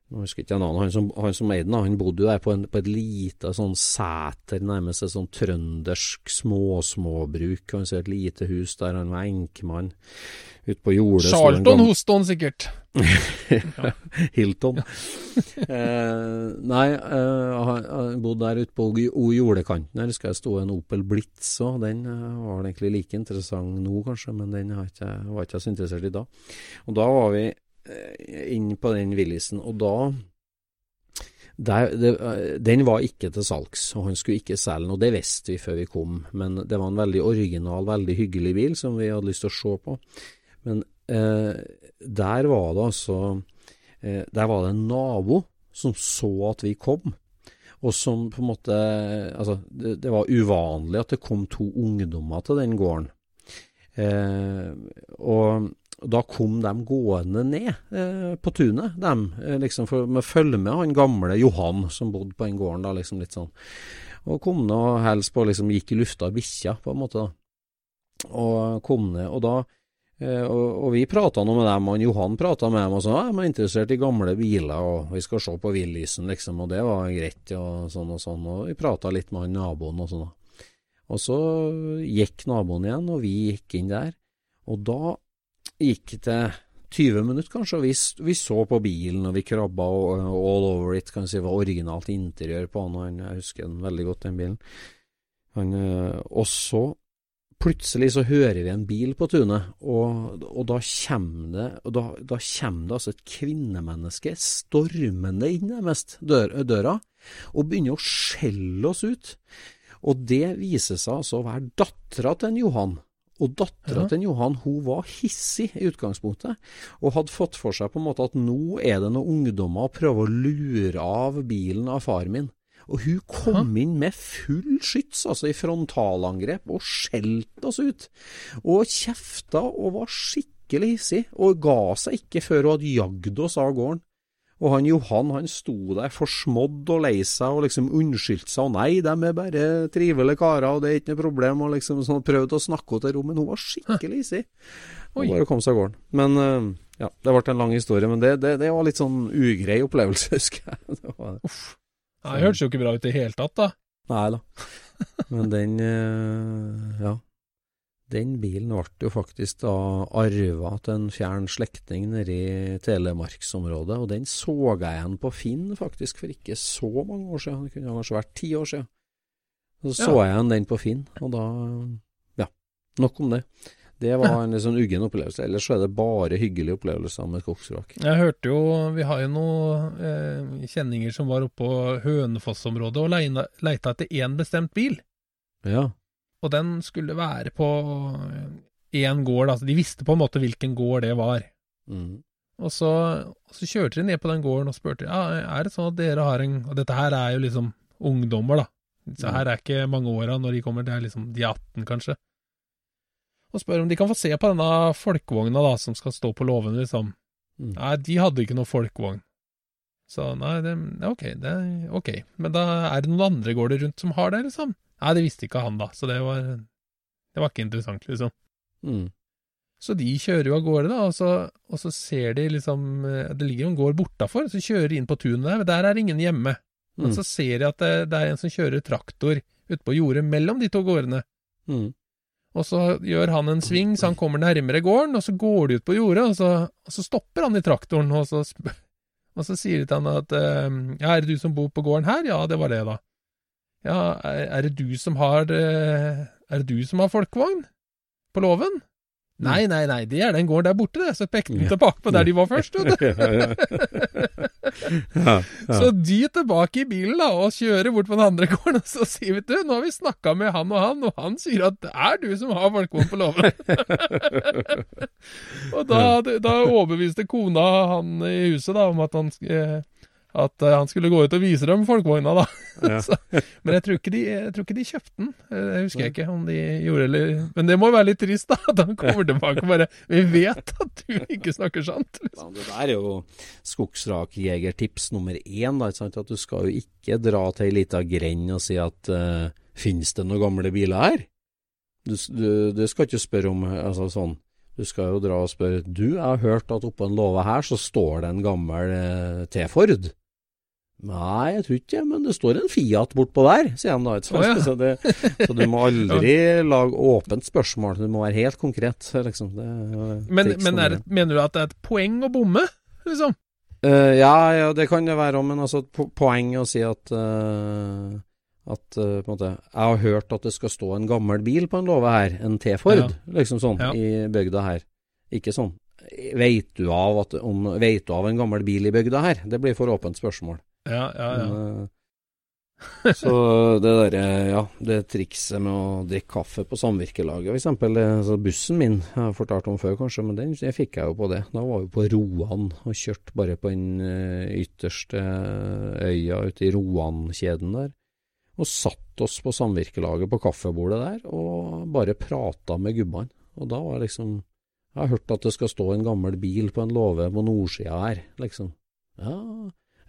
jeg Nå husker ikke navnet. Han som, han som eide den, han bodde jo der på, en, på et lite sånn sæter, nærmest et sånn trøndersk småsmåbruk. Han ser et lite hus der han var enkemann. Ute på jordet. Charlton Hoston, sikkert. Hilton. eh, nei, eh, han, bodde der ute på jordekanten. Jeg husker jeg sto en Opel Blitz òg. Den eh, var egentlig like interessant nå, kanskje, men den var ikke, var ikke jeg så interessert i da. Og da var vi eh, inne på den Willisen, og da der, det, eh, den var ikke til salgs, og han skulle ikke selge den, det visste vi før vi kom. Men det var en veldig original, veldig hyggelig bil som vi hadde lyst til å se på. Men eh, der var det altså eh, Der var det en nabo som så at vi kom, og som på en måte Altså, det, det var uvanlig at det kom to ungdommer til den gården. Eh, og da kom de gående ned eh, på tunet, dem, eh, liksom for å følge med han gamle Johan som bodde på den gården, da, liksom litt sånn. Og kom ned og helst på, liksom gikk i lufta bikkja, på en måte, da. Og kom ned, og da eh, og, og vi prata nå med dem, og Johan prata med dem og sa de er interessert i gamle biler, og vi skal se på Willisen, liksom, og det var greit, og sånn og sånn, og vi prata litt med han naboen og sånn. Og så gikk naboen igjen, og vi gikk inn der, og da gikk det 20 minutter kanskje, og vi, vi så på bilen, og vi krabba all over it, kan si, det var originalt interiør på han, jeg husker den veldig godt, den bilen. Han, øh, og så plutselig så hører vi en bil på tunet, og, og da kommer det og da, da kommer det altså et kvinnemenneske stormende inn nærmest dør, døra, og begynner å skjelle oss ut. Og det viser seg altså å være dattera til en Johan. Og dattera Ja. til Johan hun var hissig i utgangspunktet, og hadde fått for seg på en måte at nå er det noen ungdommer og prøver å lure av bilen av far min. Og hun kom inn med full skyts, altså i frontalangrep, og skjelte oss ut. Og kjefta og var skikkelig hissig, og ga seg ikke før hun hadde jagd oss av gården. Og han Johan han sto der forsmådd og lei seg og liksom unnskyldte seg. Og nei, de er bare trivelige karer, og det er ikke noe problem. Og liksom sånn prøvde å snakke henne til ro, men hun var skikkelig hissig. Og bare kom seg av gården. Men uh, ja, det ble en lang historie. Men det, det, det var litt sånn ugrei opplevelse, husker jeg. Det var, Uff. Det hørtes jo ikke bra ut i det hele tatt, da. nei da. Men den uh, Ja. Den bilen ble jo faktisk da arva til en fjern slektning nede i Telemarksområdet, og den så jeg igjen på Finn faktisk for ikke så mange år siden, det kunne kanskje vært ti år siden. Så så Ja. jeg igjen den på Finn, og da Ja, nok om det. Det var en litt sånn uggen opplevelse. Ellers så er det bare hyggelige opplevelser med skogsvrak. Jeg hørte jo Vi har jo noen eh, kjenninger som var oppe på Hønefoss-området og leita etter én bestemt bil. Ja. Og den skulle være på én gård. Altså, de visste på en måte hvilken gård det var. Mm. Og så, og så kjørte de ned på den gården og spurte ja, er det sånn at dere har en Og dette her er jo liksom ungdommer, da. Så her er ikke mange åra når de kommer, det er liksom de er 18, kanskje. Og spør om de kan få se på denne folkevogna da, som skal stå på låven, liksom. Mm. Nei, de hadde ikke noe folkevogn. Så nei, det, er ok, det er ok. Men da er det noen andre gårder rundt som har det, liksom? Nei, det visste ikke han, da, så det var Det var ikke interessant, liksom. Mm. Så de kjører jo av gårde, da, og så, og så ser de liksom eh, Det ligger jo en gård bortafor, så kjører de inn på tunet der, men der er ingen hjemme. Men Mm. så ser de at det, det er en som kjører traktor utpå jordet mellom de to gårdene. Mm. Og så gjør han en sving, så han kommer nærmere gården, og så går de ut på jordet, og så, og så stopper han i traktoren, og så, og så sier de til han at eh, ja, er det du som bor på gården her? Ja, det var det, da. Ja, er, det du som har Er det du som har folkevogn? På låven? Nei, nei, nei, det er den gården der borte, det. Så pekte han tilbake på der de var først, ja, ja. Så de tilbake i bilen da, og kjører bort på den andre gården, og så sier vi du, nå har vi snakka med han og han, og han sier at det er du som har folkevogn på låven. og da, da overbeviste kona han i huset da, om at han, eh, at eh, han skulle gå ut og vise dem folkevogna, da. Ja. så, men jeg tror, de, jeg tror ikke de kjøpte den. Det husker Jeg ikke om de gjorde eller Men det må være litt trist, da. At han kommer tilbake og bare Vi vet at du ikke snakker sant. Liksom. Ja, det der er jo skogsrakjegertips nummer én. Da? At du skal jo ikke dra til ei lita grend og si at uh, finnes det noen gamle biler her? Du, du, du skal ikke spørre om altså sånn. Du skal jo dra og spørre Du, jeg har hørt at oppå en låve her så står det en gammel eh, T-Ford. Nei, jeg tror ikke men det står en Fiat bortpå der, sier han da. Å, ja. så, det, så du må aldri lage åpent spørsmål, du må være helt konkret. Liksom. Det Men, men er det, mener du at det er et poeng å bomme, liksom? Uh, ja, ja, det kan det være òg, men altså, po poeng å si at uh, at uh, på en måte, Jeg har hørt at det skal stå en gammel bil på en låve her, en T-Ford, Ja. liksom sånn, i bygda her. Ikke sånn Veit du, av at, om, vet du av en gammel bil i bygda her? Det blir for åpent spørsmål. Ja, ja, ja. Men, eh, så det derre, ja, det trikset med å drikke kaffe på samvirkelaget, eksempel. Altså bussen min, jeg har fortalt om før kanskje, men den jeg fikk jeg jo på det. Da var vi på Roan og kjørte bare på den eh, ytterste øya ute i Roan-kjeden der. Og satt oss på samvirkelaget på kaffebordet der og bare prata med gubbene. Og da var liksom Jeg har hørt at det skal stå en gammel bil på en låve på nordsida her, liksom. Ja,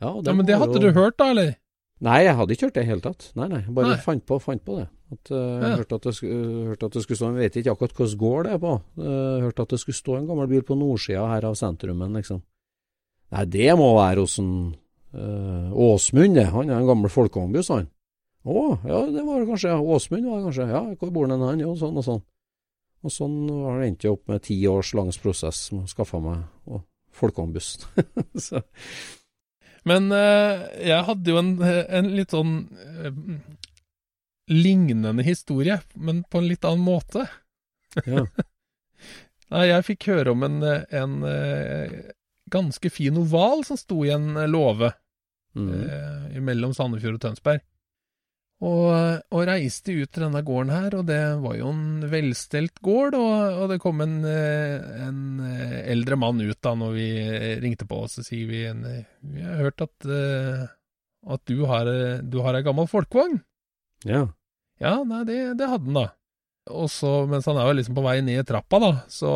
ja, ja men det hadde jo- du hørt, da, eller? Nei, jeg hadde ikke hørt det i hele tatt. Nei, nei, bare Nei. fant på, fant på det. At, uh, Ja. hørte, at det skulle, hørte at det skulle stå Jeg vet ikke akkurat hvilken gård det er på. Uh, hørte at det skulle stå en gammel bil på nordsida her av sentrumen, liksom. Nei, det må være hos en uh, Åsmund, det. Han er en gammel folkevognbuss, han. Å, ja, det var det kanskje. Åsmund var det kanskje. Ja, hvor bor han? Jo, sånn og sånn. Og sånn har det endt opp med ti års langs prosess med å skaffe meg og. Så Men eh, jeg hadde jo en, en litt sånn eh, lignende historie, men på en litt annen måte. ja. Nei, jeg fikk høre om en, en eh, ganske fin oval som sto i en låve Mm. eh, mellom Sandefjord og Tønsberg. Og, og reiste ut til denne gården her, og det var jo en velstelt gård, og, og det kom en, eh, en eh, eldre mann ut da når vi ringte på oss, så sier vi en, vi har hørt at, eh, at du har, du har ei gammel folkevogn. ja. Ja, nei, det, det hadde han da. Og så, mens han er jo liksom på vei ned trappa da, så,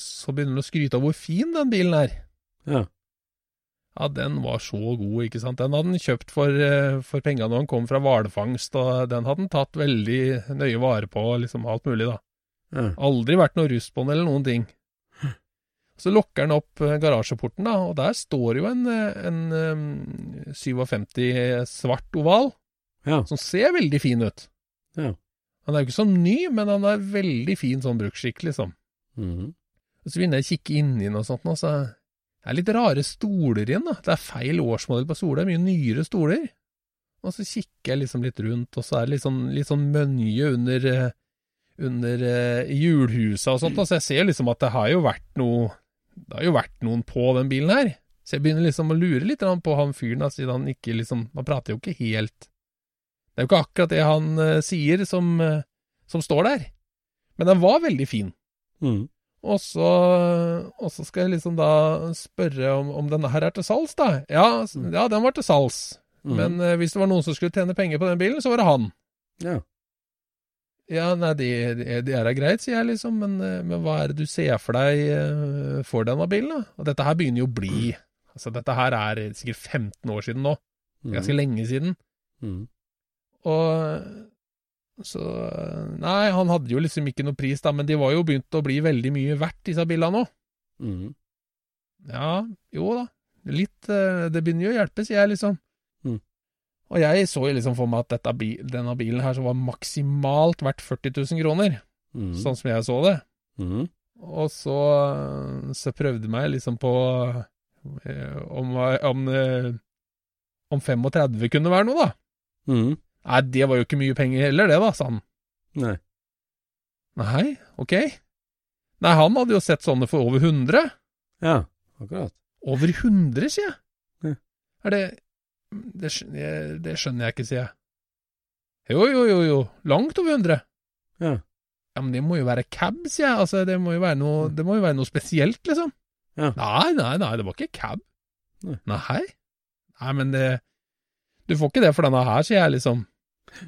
så begynner han å skryte av hvor fin den bilen er. Ja. Ja, den var så god, ikke sant. Den hadde han kjøpt for, eh, for penga når han kom fra hvalfangst, og den hadde han tatt veldig nøye vare på, liksom alt mulig, da. Ja. Aldri vært noe rust på den eller noen ting. Så lokker han opp eh, garasjeporten, da, og der står jo en, eh, en eh, 57 svart oval, Ja. som ser veldig fin ut. Ja. Han er jo ikke sånn ny, men han er veldig fin sånn bruksskikk, liksom. Mm så begynner jeg å kikke inni den og sånt, og så det er litt rare stoler igjen, da. Det er feil årsmodell på stoler, mye nyere stoler. Og så kikker jeg liksom litt rundt, og så er det litt sånn, litt sånn mønje under, eh, under uh, hjulhusa og sånt, så jeg ser liksom at det har jo vært noe Det har jo vært noen på den bilen her. Så jeg begynner liksom å lure litt på han fyren, siden han ikke liksom Han prater jo ikke helt Det er jo ikke akkurat det han uh, sier som, uh, som står der. Men den var veldig fin. Mhm. Og så, og så skal jeg liksom da spørre om, om denne her er til salgs, da. Ja, s- ja den var til salgs. Mm. Men uh, hvis det var noen som skulle tjene penger på den bilen, så var det han. Ja. Ja, nei, det, de, de er da greit, sier jeg liksom, men, eh, men hva er det du ser for deg uh, for denne bilen, da? Og dette her begynner jo å bli Altså, dette her er sikkert 15 år siden nå. Ganske lenge siden. Mm. Og så Nei, han hadde jo liksom ikke noe pris, da, men de var jo begynt å bli veldig mye verdt, disse bilene nå. Mm. Ja, jo da. Litt eh, Det begynner jo å hjelpe, sier jeg liksom. Mm. Og jeg så jo liksom for meg at dette, denne bilen her som var maksimalt verdt 40 000 kroner, mm. sånn som jeg så det. Mhm. Og så, så prøvde meg liksom på eh, om, om, eh, om 35 kunne være noe, da. Nei, det var jo ikke mye penger heller, det, da, sa han. Nei. Nei, ok. Nei, han hadde jo sett sånne for over 100. Ja, akkurat. Over 100, sier jeg. Ja. Er det det, det skjønner jeg ikke, sier jeg. Jo, jo, jo, jo. Langt over 100. Ja. Ja, men det må jo være cab, sier jeg. Altså, det må jo være noe, det må jo være noe spesielt, liksom. Ja. Nei, nei, nei, det var ikke cab. Nei. Nei. Nei, men det Du får ikke det for denne her, sier jeg, liksom.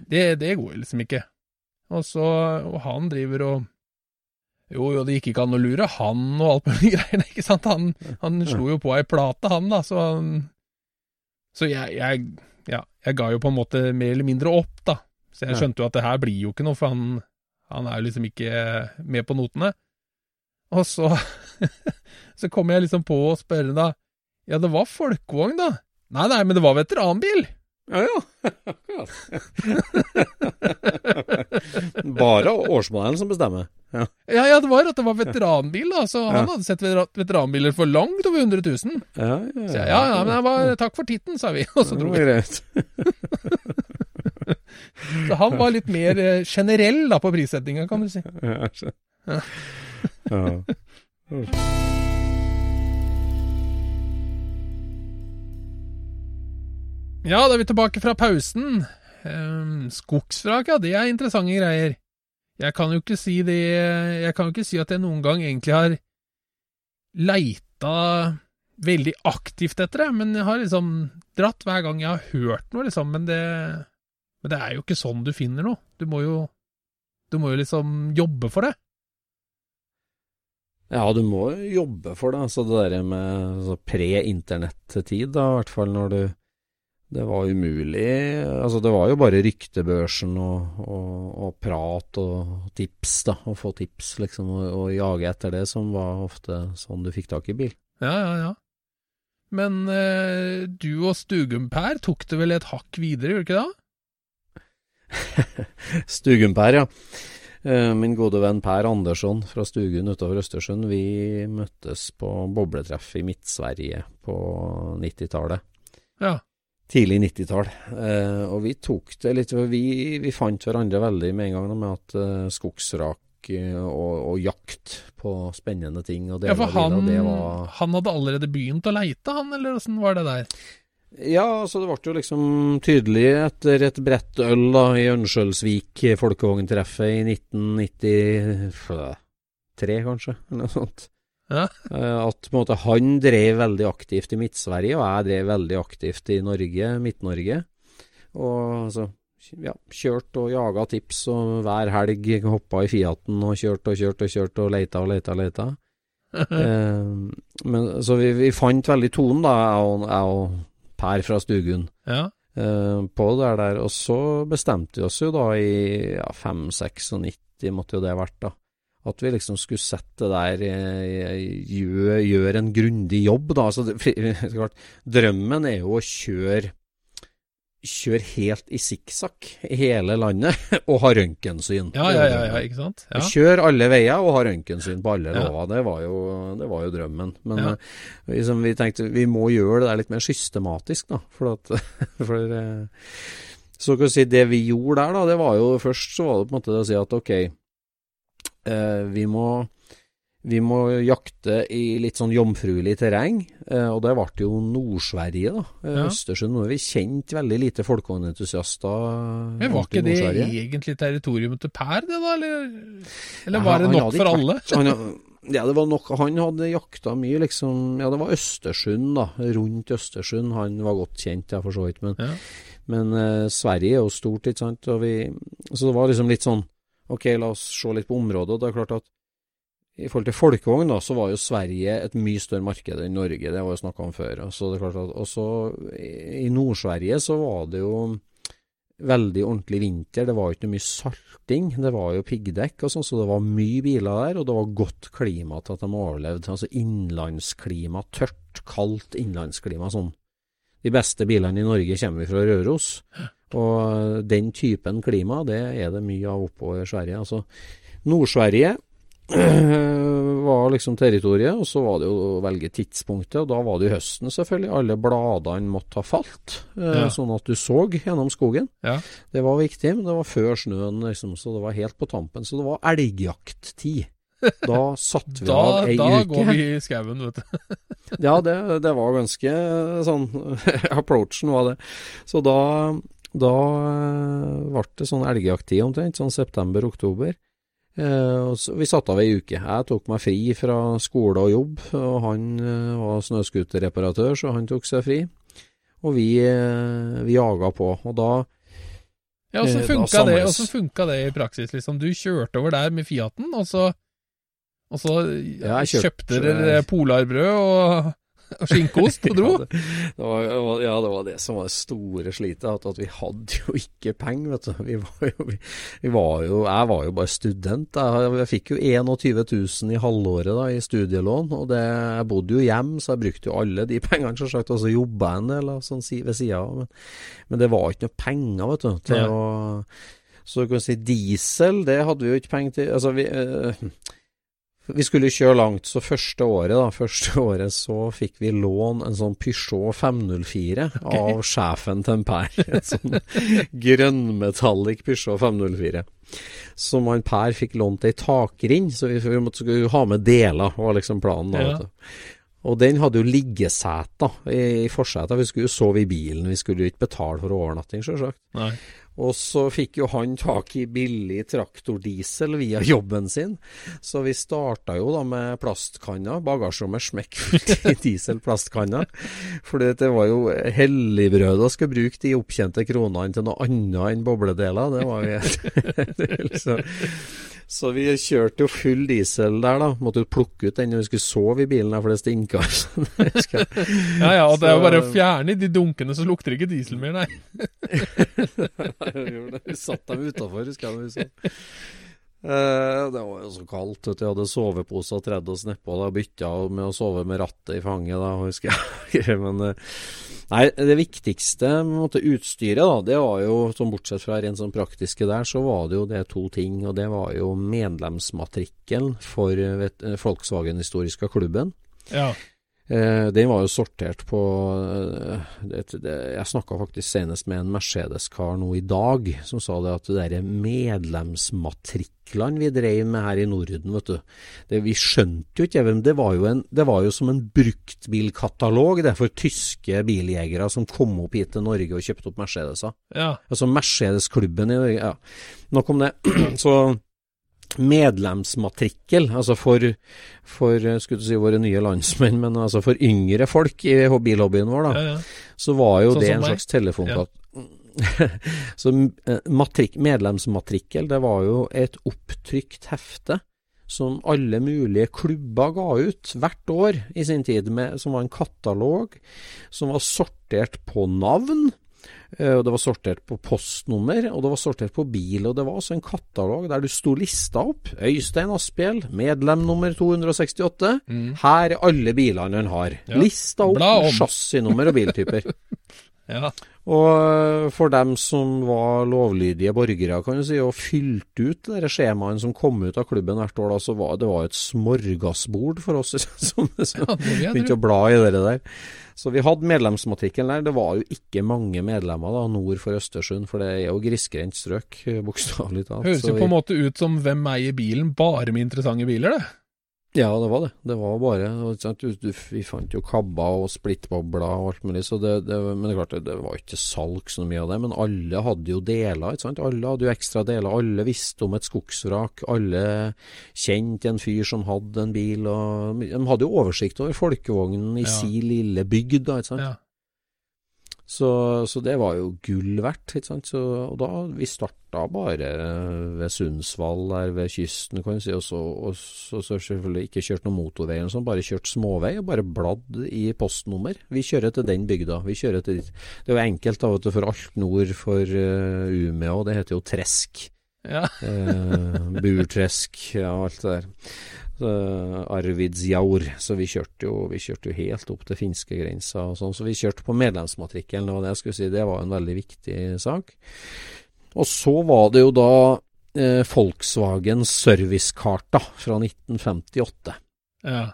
Det, det går liksom ikke. Og så Og han driver og Jo, jo, det gikk ikke an å lure han og alt mulig greier, ikke sant? Han, han slo jo på ei plate, han, da, så han Så jeg, jeg Ja, jeg ga jo på en måte mer eller mindre opp, da. Så jeg skjønte jo at det her blir jo ikke noe, for han, han er jo liksom ikke med på notene. Og så Så kommer jeg liksom på å spørre, da. Ja, det var folkevogn, da. Nei, nei, men det var veteranbil. Ja, ja. Bare årsmodellen som bestemmer. Ja. Ja, ja, det var at det var veteranbil, da. Så han Ja. hadde sett veteranbiler for langt over 100 000. Ja, ja, Så jeg, ja, ja, men var takk for titten, sa vi. Og så dro vi. Så han var litt mer eh, generell da på prissettinga, kan du si. Ja. Ja, da er vi tilbake fra pausen. Um, skogsvrak, ja, det er interessante greier. Jeg kan jo ikke si det Jeg kan jo ikke si at jeg noen gang egentlig har leita veldig aktivt etter det, men jeg har liksom dratt hver gang jeg har hørt noe, liksom. Men det, men det er jo ikke sånn du finner noe. Du må jo Du må jo liksom jobbe for det. Ja, du må jobbe for det. Altså det der med altså, pre-internett-tid, da, i hvert fall når du Det var umulig. Altså, det var jo bare ryktebørsen og, og, og prat og tips, da. Å få tips, liksom, og, og jage etter det, som var ofte sånn du fikk tak i bil. Ja, ja, ja. Men eh, du og Stugum-Per tok det vel et hakk videre, gjorde du ikke det? Stugum-Per, ja. Eh, Min gode venn Per Andersson fra Stugun utover Østersund, vi møttes på bobletreff i Midt-Sverige på 90-tallet. Ja. Tidlig 90-tall. Eh, og vi tok det litt Vi, vi fant hverandre veldig med en gang med at eh, skogsrak eh, og, og jakt på spennende ting og Ja, deler for av han, biler, det var han hadde allerede begynt å leite, han, eller åssen var det der? Ja, altså det ble jo liksom tydelig etter et bredt øl da i Ørnskjølsvik folkevogntreffet i 1993, kanskje, eller noe sånt. Ja. Eh, At måte han drev veldig aktivt i Midt-Sverige, og jeg drev veldig aktivt i Norge, Midt-Norge. Og altså ja, kjørt og jaga tips, og hver helg hoppa i Fiaten og kjørt og kjørt og kjørt og leita og leita og leita. Eh, men, så vi, vi fant veldig tonen, da, jeg og, jeg og Per fra Stugun. Ja. eh, på det der, og så bestemte vi oss jo da i ja, 5-96 måtte jo det vært da, at vi liksom skulle sette det der, eh, gjøre gjør en grundig jobb da, altså det, drømmen er jo å kjøre kjøre helt i sikksakk i hele landet og ha røntgensyn. Ja, ja, ja, ja, ikke sant? Ja. Kjør alle veier og ha røntgensyn på alle Ja. låver. Det, var jo, det var jo drømmen. Men Ja. liksom, vi tenkte vi må gjøre det der litt mer systematisk, da. For at for, eh, Så kan du si det vi gjorde der, da, det var jo først så var det på en måte å si at ok, vi må vi må jakte i litt sånn jomfruelig terreng, eh, og det ble jo Nord-Sverige, da. Eh, Ja. Østersund. Nå har vi kjent veldig lite folkevognentusiaster. Men var ikke det egentlig territorium til Per, det da, eller, eller Ja, var det nok for alle? Han, ja, det var nok, han hadde jakta mye, liksom Ja, det var Østersund, da. Rundt Østersund. Han var godt kjent, ja, for så vidt. Men, Ja. men eh, Sverige er jo stort, ikke sant. Og vi, så det var liksom litt sånn Ok, la oss se litt på området. Det er klart at i forhold til folkevogn, da, så var jo Sverige et mye større marked enn Norge. Det var jo snakka om før. Så det er klart at også i Nord-Sverige så var det jo veldig ordentlig vinter. Det var jo ikke mye salting. Det var jo piggdekk og sånn, så det var mye biler der. Og det var godt klima til at de overlevde. Altså innlandsklima. Tørt, kaldt innlandsklima. Sånn. De beste bilene i Norge kommer fra Røros. Og den typen klima, det er det mye av oppover Sverige. Altså Nord-Sverige var liksom territoriet, og så var det jo å velge tidspunktet, og da var det jo høsten selvfølgelig. Alle bladene måtte ha falt, eh, Ja. sånn at du så gjennom skogen. Ja. Det var viktig, men det var før snøen, liksom, så det var helt på tampen. Så det var elgjakttid. Da satte vi Da, av ei da uke. går vi i skauen, vet du. Ja, det, det var ganske sånn Approachen var det. Så da, da eh, ble det sånn elgjakttid omtrent, sånn september-oktober. Eh, og så, vi satte av ei uke. Jeg tok meg fri fra skole og jobb, og han eh, var snøscooterreparatør, så han tok seg fri. Og vi, vi jaga på. Og da Ja, Åssen funka, funka det i praksis, liksom? Du kjørte over der med Fiaten, og så, og så Ja, kjøpte- kjøpte dere polarbrød og, og skinkeost og dro? Ja, det, var, ja, det var det som var det store slitet, at, at vi hadde jo ikke penger, vet du. Vi var jo, vi, vi var jo, jeg var jo bare student. Jeg, jeg fikk jo 21 000 i halvåret da, i studielån, og det, jeg bodde jo hjem, så jeg brukte jo alle de pengene, selvsagt. Og så jobba jeg en del sånn ved sida av. Men, men det var ikke noe penger, vet du, til ja. å Så du kan si diesel, det hadde vi jo ikke penger til. Altså, vi eh, vi skulle kjøre langt, så første året da, første året så fikk vi lån en sånn Peugeot 504 av sjefen til Per. En sånn grønnmetallic Peugeot 504. Som han Per fikk lånt ei takrind, så vi, vi måtte skulle ha med deler, var liksom planen. da, Ja. Og den hadde jo liggeseter i, i forsetet. Vi skulle jo sove i bilen, vi skulle jo ikke betale for overnatting, selvsagt. Og så fikk jo han tak i billig traktordiesel via jobben sin, så vi starta jo da med plastkanner, bagasjerommet smekkfullt i dieselplastkanner. For det var jo helligbrød å skulle bruke de opptjente kronene til noe annet enn bobledeler. Det var jo helt så, så vi kjørte jo full diesel der, da. Måtte jo plukke ut den når vi skulle sove i bilen, der, for det stinka. Ja ja, og det er jo bare å fjerne de dunkene, så lukter det ikke diesel mer, nei. Vi satt dem utafor, husker jeg. Eh, det var jo så kaldt. Vet. Jeg hadde soveposer tredd oss nedpå og bytta med å sove med rattet i fanget, da, husker jeg. Men eh, nei, det viktigste måte, utstyret, da, det var jo, som bortsett fra rent sånn praktiske der, så var det jo det to ting. Og det var jo medlemsmatrikkelen for eh, Volkswagen Historiska Klubben. Ja. Eh, den var jo sortert på eh, det, det, Jeg snakka faktisk senest med en Mercedes-kar nå i dag, som sa det at det derre medlemsmatriklene vi drev med her i Norden, vet du det, Vi skjønte jo ikke, men det var jo, en, det var jo som en bruktbilkatalog det for tyske biljegere som kom opp hit til Norge og kjøpte opp Mercedeser. ja. Altså Mercedes-klubben i Norge. Ja. Nok om det. Så medlemsmatrikkel, altså for, for eh, skulle du si våre nye landsmenn, men altså for yngre folk i bilhobbyen vår, da, ja, ja. så var jo Sånn det en slags Ja. så eh, matrik, medlemsmatrikkel, det var jo et opptrykt hefte som alle mulige klubber ga ut hvert år i sin tid, med, som var en katalog som var sortert på navn. Eh, Og det var sortert på postnummer, og det var sortert på bil. Og det var altså en katalog der du sto lista opp. Øystein Asphjell, medlem nummer 268. Her er alle bilene han har. Ja. Lista opp med chassisnummer og biltyper. Ja. Og øh, for dem som var lovlydige borgere, kan du si, og fylte ut de skjemaene som kom ut av klubben hvert år, da, så var det var et smorgasbord for oss som, som Ja, begynte å bla i det der. Så vi hadde medlemsmatrikkelen der. Det var jo ikke mange medlemmer da, nord for Østersund, for det er jo grisgrendt strøk, bokstavelig talt. Høres jo på en måte ut som hvem eier bilen, bare med interessante biler, det. Ja, det var det. Det var bare du, du, Vi fant jo kabber og splittbobler og alt mulig, så det, det, men det er klart, det, det var ikke salg så mye av det. Men alle hadde jo deler, ikke sant. Alle hadde jo ekstra deler. Alle visste om et skogsvrak. Alle kjente en fyr som hadde en bil. og De hadde jo oversikt over folkevognen i Ja. si lille bygd, da, ikke sant. Ja. Så, så det var jo gull verdt, ikke sant. Så, og da vi starta bare ved Sundsvall der ved kysten, kan du si, og så, og så, så selvfølgelig ikke kjørt noen motorvei eller sånn, bare kjørt småvei og bare bladd i postnummer. Vi kjører til den bygda. Vi kjører til dit. Det er jo enkelt da, vet du, for alt nord for uh, Umeå, det heter jo Tresk. Ja. Eh, Burtresk, ja, alt det der. Så, Arvidsjaur. Så vi kjørte, jo, vi kjørte jo helt opp til finske grensa og sånn. Så vi kjørte på medlemsmatrikkelen, og det jeg skulle si, det var en veldig viktig sak. Og så var det jo da eh, Volkswagen servicekarta fra 1958. ja.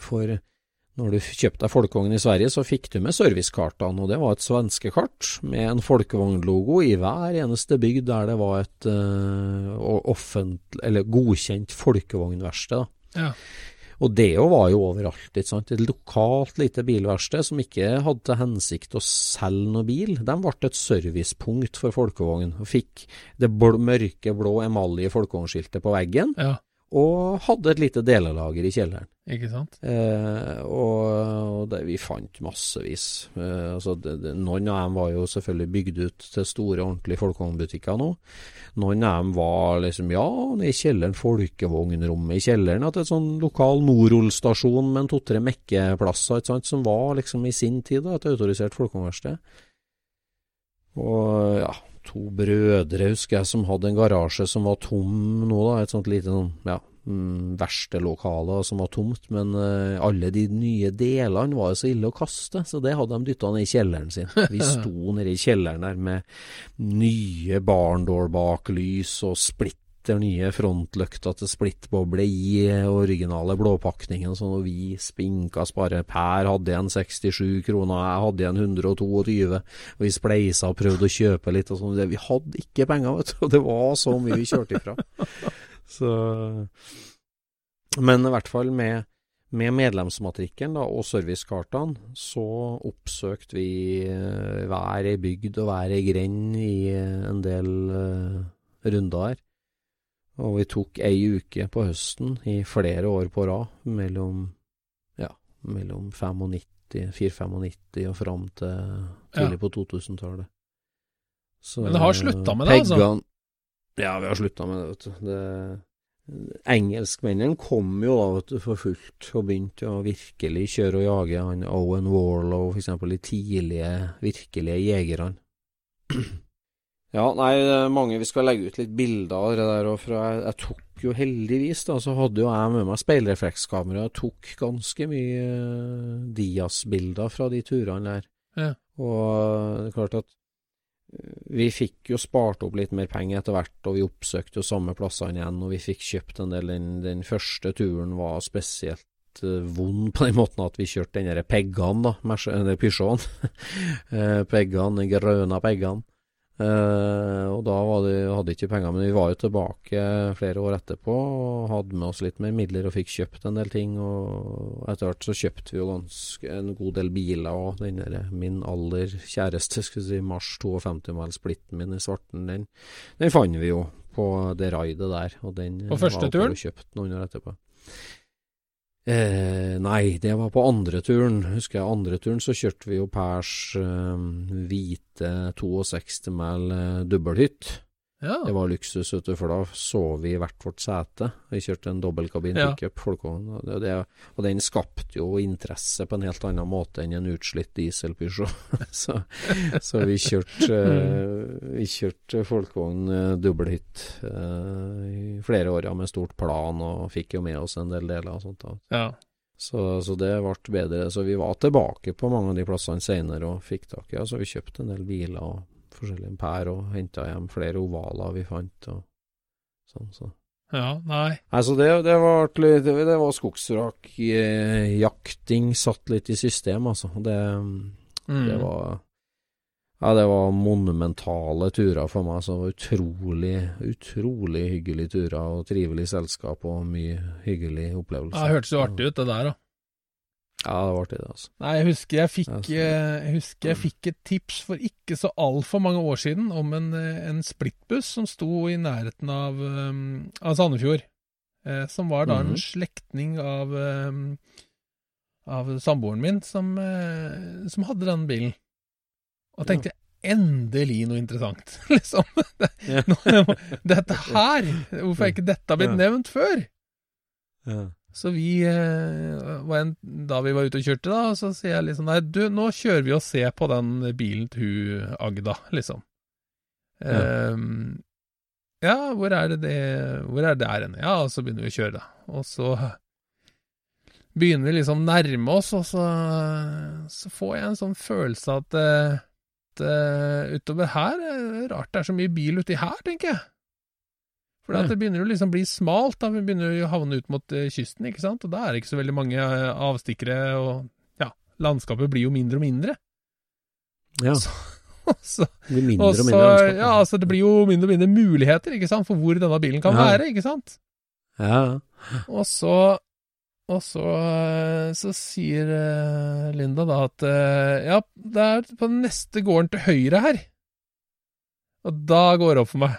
For når du kjøpte deg folkevogn i Sverige, så fikk du med servicekartene, og det var et svenskekart med en folkevognlogo i hver eneste bygd der det var et uh, offentlig, eller godkjent folkevognverksted. Ja. Og det jo var jo overalt. ikke sant? Et lokalt lite bilverksted som ikke hadde til hensikt å selge noe bil. De ble et servicepunkt for folkevogn. Og fikk det bl mørke blå emalje folkevognskiltet på veggen, ja. Og hadde et lite delelager i kjelleren. Ikke sant? Eh, og og det, vi fant massevis. Eh, altså det, det, noen av dem var jo selvfølgelig bygd ut til store, ordentlige folkevognbutikker nå. Noen av dem var liksom, ja, nede i kjelleren, folkevognrommet i kjelleren. At et sånn lokal Norol-stasjon med en to-tre mekkeplasser, ikke sant, som var liksom i sin tid da, et autorisert folkevognverksted. Og ja, to brødre husker jeg som hadde en garasje som var tom nå, da. Et sånt lite sånn, ja, mm, verkstedlokale som var tomt. Men eh, alle de nye delene var jo så ille å kaste, så det hadde de dytta ned i kjelleren sin. Vi sto nede i kjelleren der med nye barndoor-baklys og splitter nye frontløkta til splittboble i eh, originale blåpakningen, sånn, og vi spinka spare. Per hadde igjen 67 kroner, jeg hadde igjen 122, og vi spleisa og prøvde å kjøpe litt og sånn. Vi hadde ikke penger, vet du, og det var så mye vi kjørte ifra. Så Men i hvert fall med, med medlemsmatrikkelen og servicekartene, så oppsøkte vi eh, hver ei bygd og hver ei grend i eh, en del uh, runder her. Og vi tok ei uke på høsten i flere år på rad, mellom ja, mellom 95, 495 og fram til tidlig på 2000-tallet. Men det har slutta med det, altså? Ja, vi har slutta med det, vet du. Det, engelskmennene kom jo da, vet du, for fullt og begynte å virkelig kjøre og jage han Owen Warlow, eksempel, de tidlige, virkelige jegerne. Ja, nei, mange vi skal legge ut litt bilder av det der, òg, fra jeg, jeg tok jo heldigvis, da, så hadde jo jeg med meg speilreflekskamera, jeg tok ganske mye eh, Dias-bilder fra de turene der. Ja. Og det er klart at eh, vi fikk jo spart opp litt mer penger etter hvert, og vi oppsøkte jo samme plassene igjen, og vi fikk kjøpt en del. Den, den første turen var spesielt eh, vond på den måten at vi kjørte den der Peggan, da, Peugeoten. Peggan, den grønne Peggan. Eh, og da var det, hadde ikke penger, men vi var jo tilbake flere år etterpå og hadde med oss litt mer midler og fikk kjøpt en del ting. Og etter hvert så kjøpte vi jo ganske en god del biler og den der min aller kjæreste, skulle si Mars 52 mile splitten min i svarten, den, den fant vi jo på det raidet der. Og den På første var turen? kjøpt noen år etterpå. Eh, nei, det var på andre turen. Husker jeg andre turen så kjørte vi jo Pers eh, hvite 62 mæl eh, dobbelthytt. Ja. Det var luksus, vet du, for da sov vi i hvert vårt sete. Vi kjørte en dobbeltkabin Ja. pickup, og, det- og den skapte jo interesse på en helt annen måte enn en utslitt diesel-Peugeot. så, så vi kjørte eh, Vi kjørte folkevogn eh, dobbelthytt eh, i flere år ja, med stort plan, og fikk jo med oss en del deler og sånt. da. ja. Så, så det ble bedre. Så vi var tilbake på mange av de plassene senere og fikk tak i Så vi kjøpte en del biler og forskjellige pærer og henta hjem flere ovaler vi fant. og sånn, så. Ja, nei. Altså det, det var Det, det var skogsrak eh, satt litt i system, altså. Det, Mm. det var Ja, det var monumentale turer for meg. Så utrolig, utrolig hyggelige turer og trivelig selskap og mye hyggelig opplevelse. Ja, Det hørtes jo artig ut, det der, da. Ja, det var artig, det, altså. Nei, jeg husker jeg fikk, Ja, eh, jeg husker jeg fikk et tips for ikke så altfor mange år siden om en, eh, en splittbuss som sto i nærheten av, um, av Sandefjord. Eh, som var da en Mhm. slektning av, um, av samboeren min som, eh, som hadde den bilen. Og tenkte endelig noe interessant, liksom. Ja. Nå- Dette her, hvorfor er ikke dette blitt Ja. nevnt før? Ja. Så vi eh, var en, Da vi var ute og kjørte, da, så sier jeg liksom Nei, du, nå kjører vi og ser på den bilen til hun Agda, liksom. Ja. Ehm, ja, hvor er det det Hvor er det der henne? Ja, og så begynner vi å kjøre, da. Og så begynner vi liksom nærme oss, og så, så får jeg en sånn følelse at, eh, at eh, utover her er rart det er så mye bil uti her, tenker jeg. For det begynner å liksom bli smalt, da. Vi begynner å havne ut mot eh, kysten, ikke sant. Og da er det ikke så veldig mange eh, avstikkere, og ja, landskapet blir jo mindre og mindre. ja. så, Det blir mindre og og mindre landskap. ja, altså det blir jo mindre og mindre muligheter, ikke sant, for hvor denne bilen kan Ja. være, ikke sant. Ja, Og så og så, eh, så sier Linda da at ja, det er på den neste gården til høyre her. Og da går det opp for meg.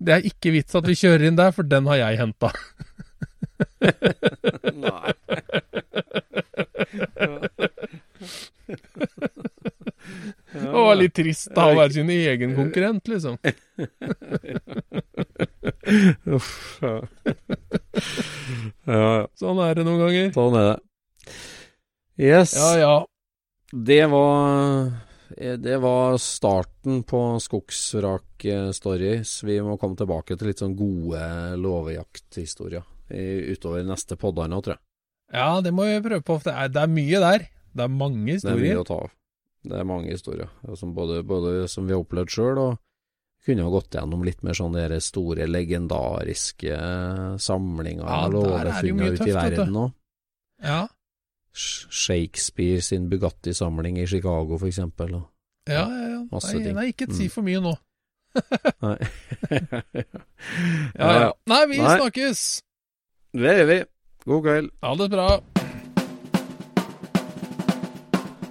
Det er ikke vits at vi kjører inn der, for den har jeg henta. Nei. Det var litt trist da å være sin egen konkurrent, liksom. Uff. Ja. Sånn er det noen ganger. Sånn er det. Yes. Ja, ja. Det var Det var starten på Skogsvrak eh, Stories. Vi må komme tilbake til litt sånn gode låvejakthistorier utover neste poddene, tror jeg. Ja, det må vi prøve på. Det er, det er mye der. Det er mange historier. Det er mye å ta av. Det er mange historier, som både, både som vi har opplevd sjøl, og kunne ha gått gjennom litt mer sånn der store, legendariske samlinger Ja, og er mye ute i verden òg. Ja, Shakespeare sin Bugatti-samling i Chicago, for eksempel. og- ja, ja. ja. Masse Nei, nei, ikke si Mm. for mye nå. Nei. Ja, ja. Nei, vi Nei. snakkes! Det gjør vi. God kveld. Ha det bra.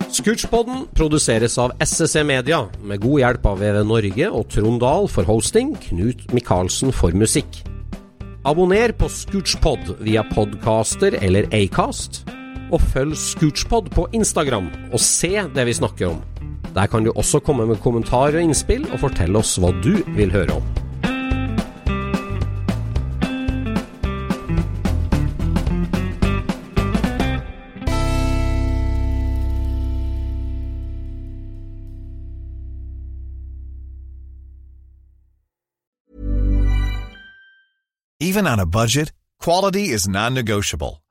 Scootspodden produseres av SSC Media, med god hjelp av VV Norge og Trond Dahl for hosting, Knut Micaelsen for musikk. Abonner på Scootspod via podcaster eller Acast, og følg Scootspod på Instagram og se det vi snakker om. Der kan du også komme med kommentarer og innspill, og fortelle oss hva du vil høre om. Even on a budget, quality is non-negotiable.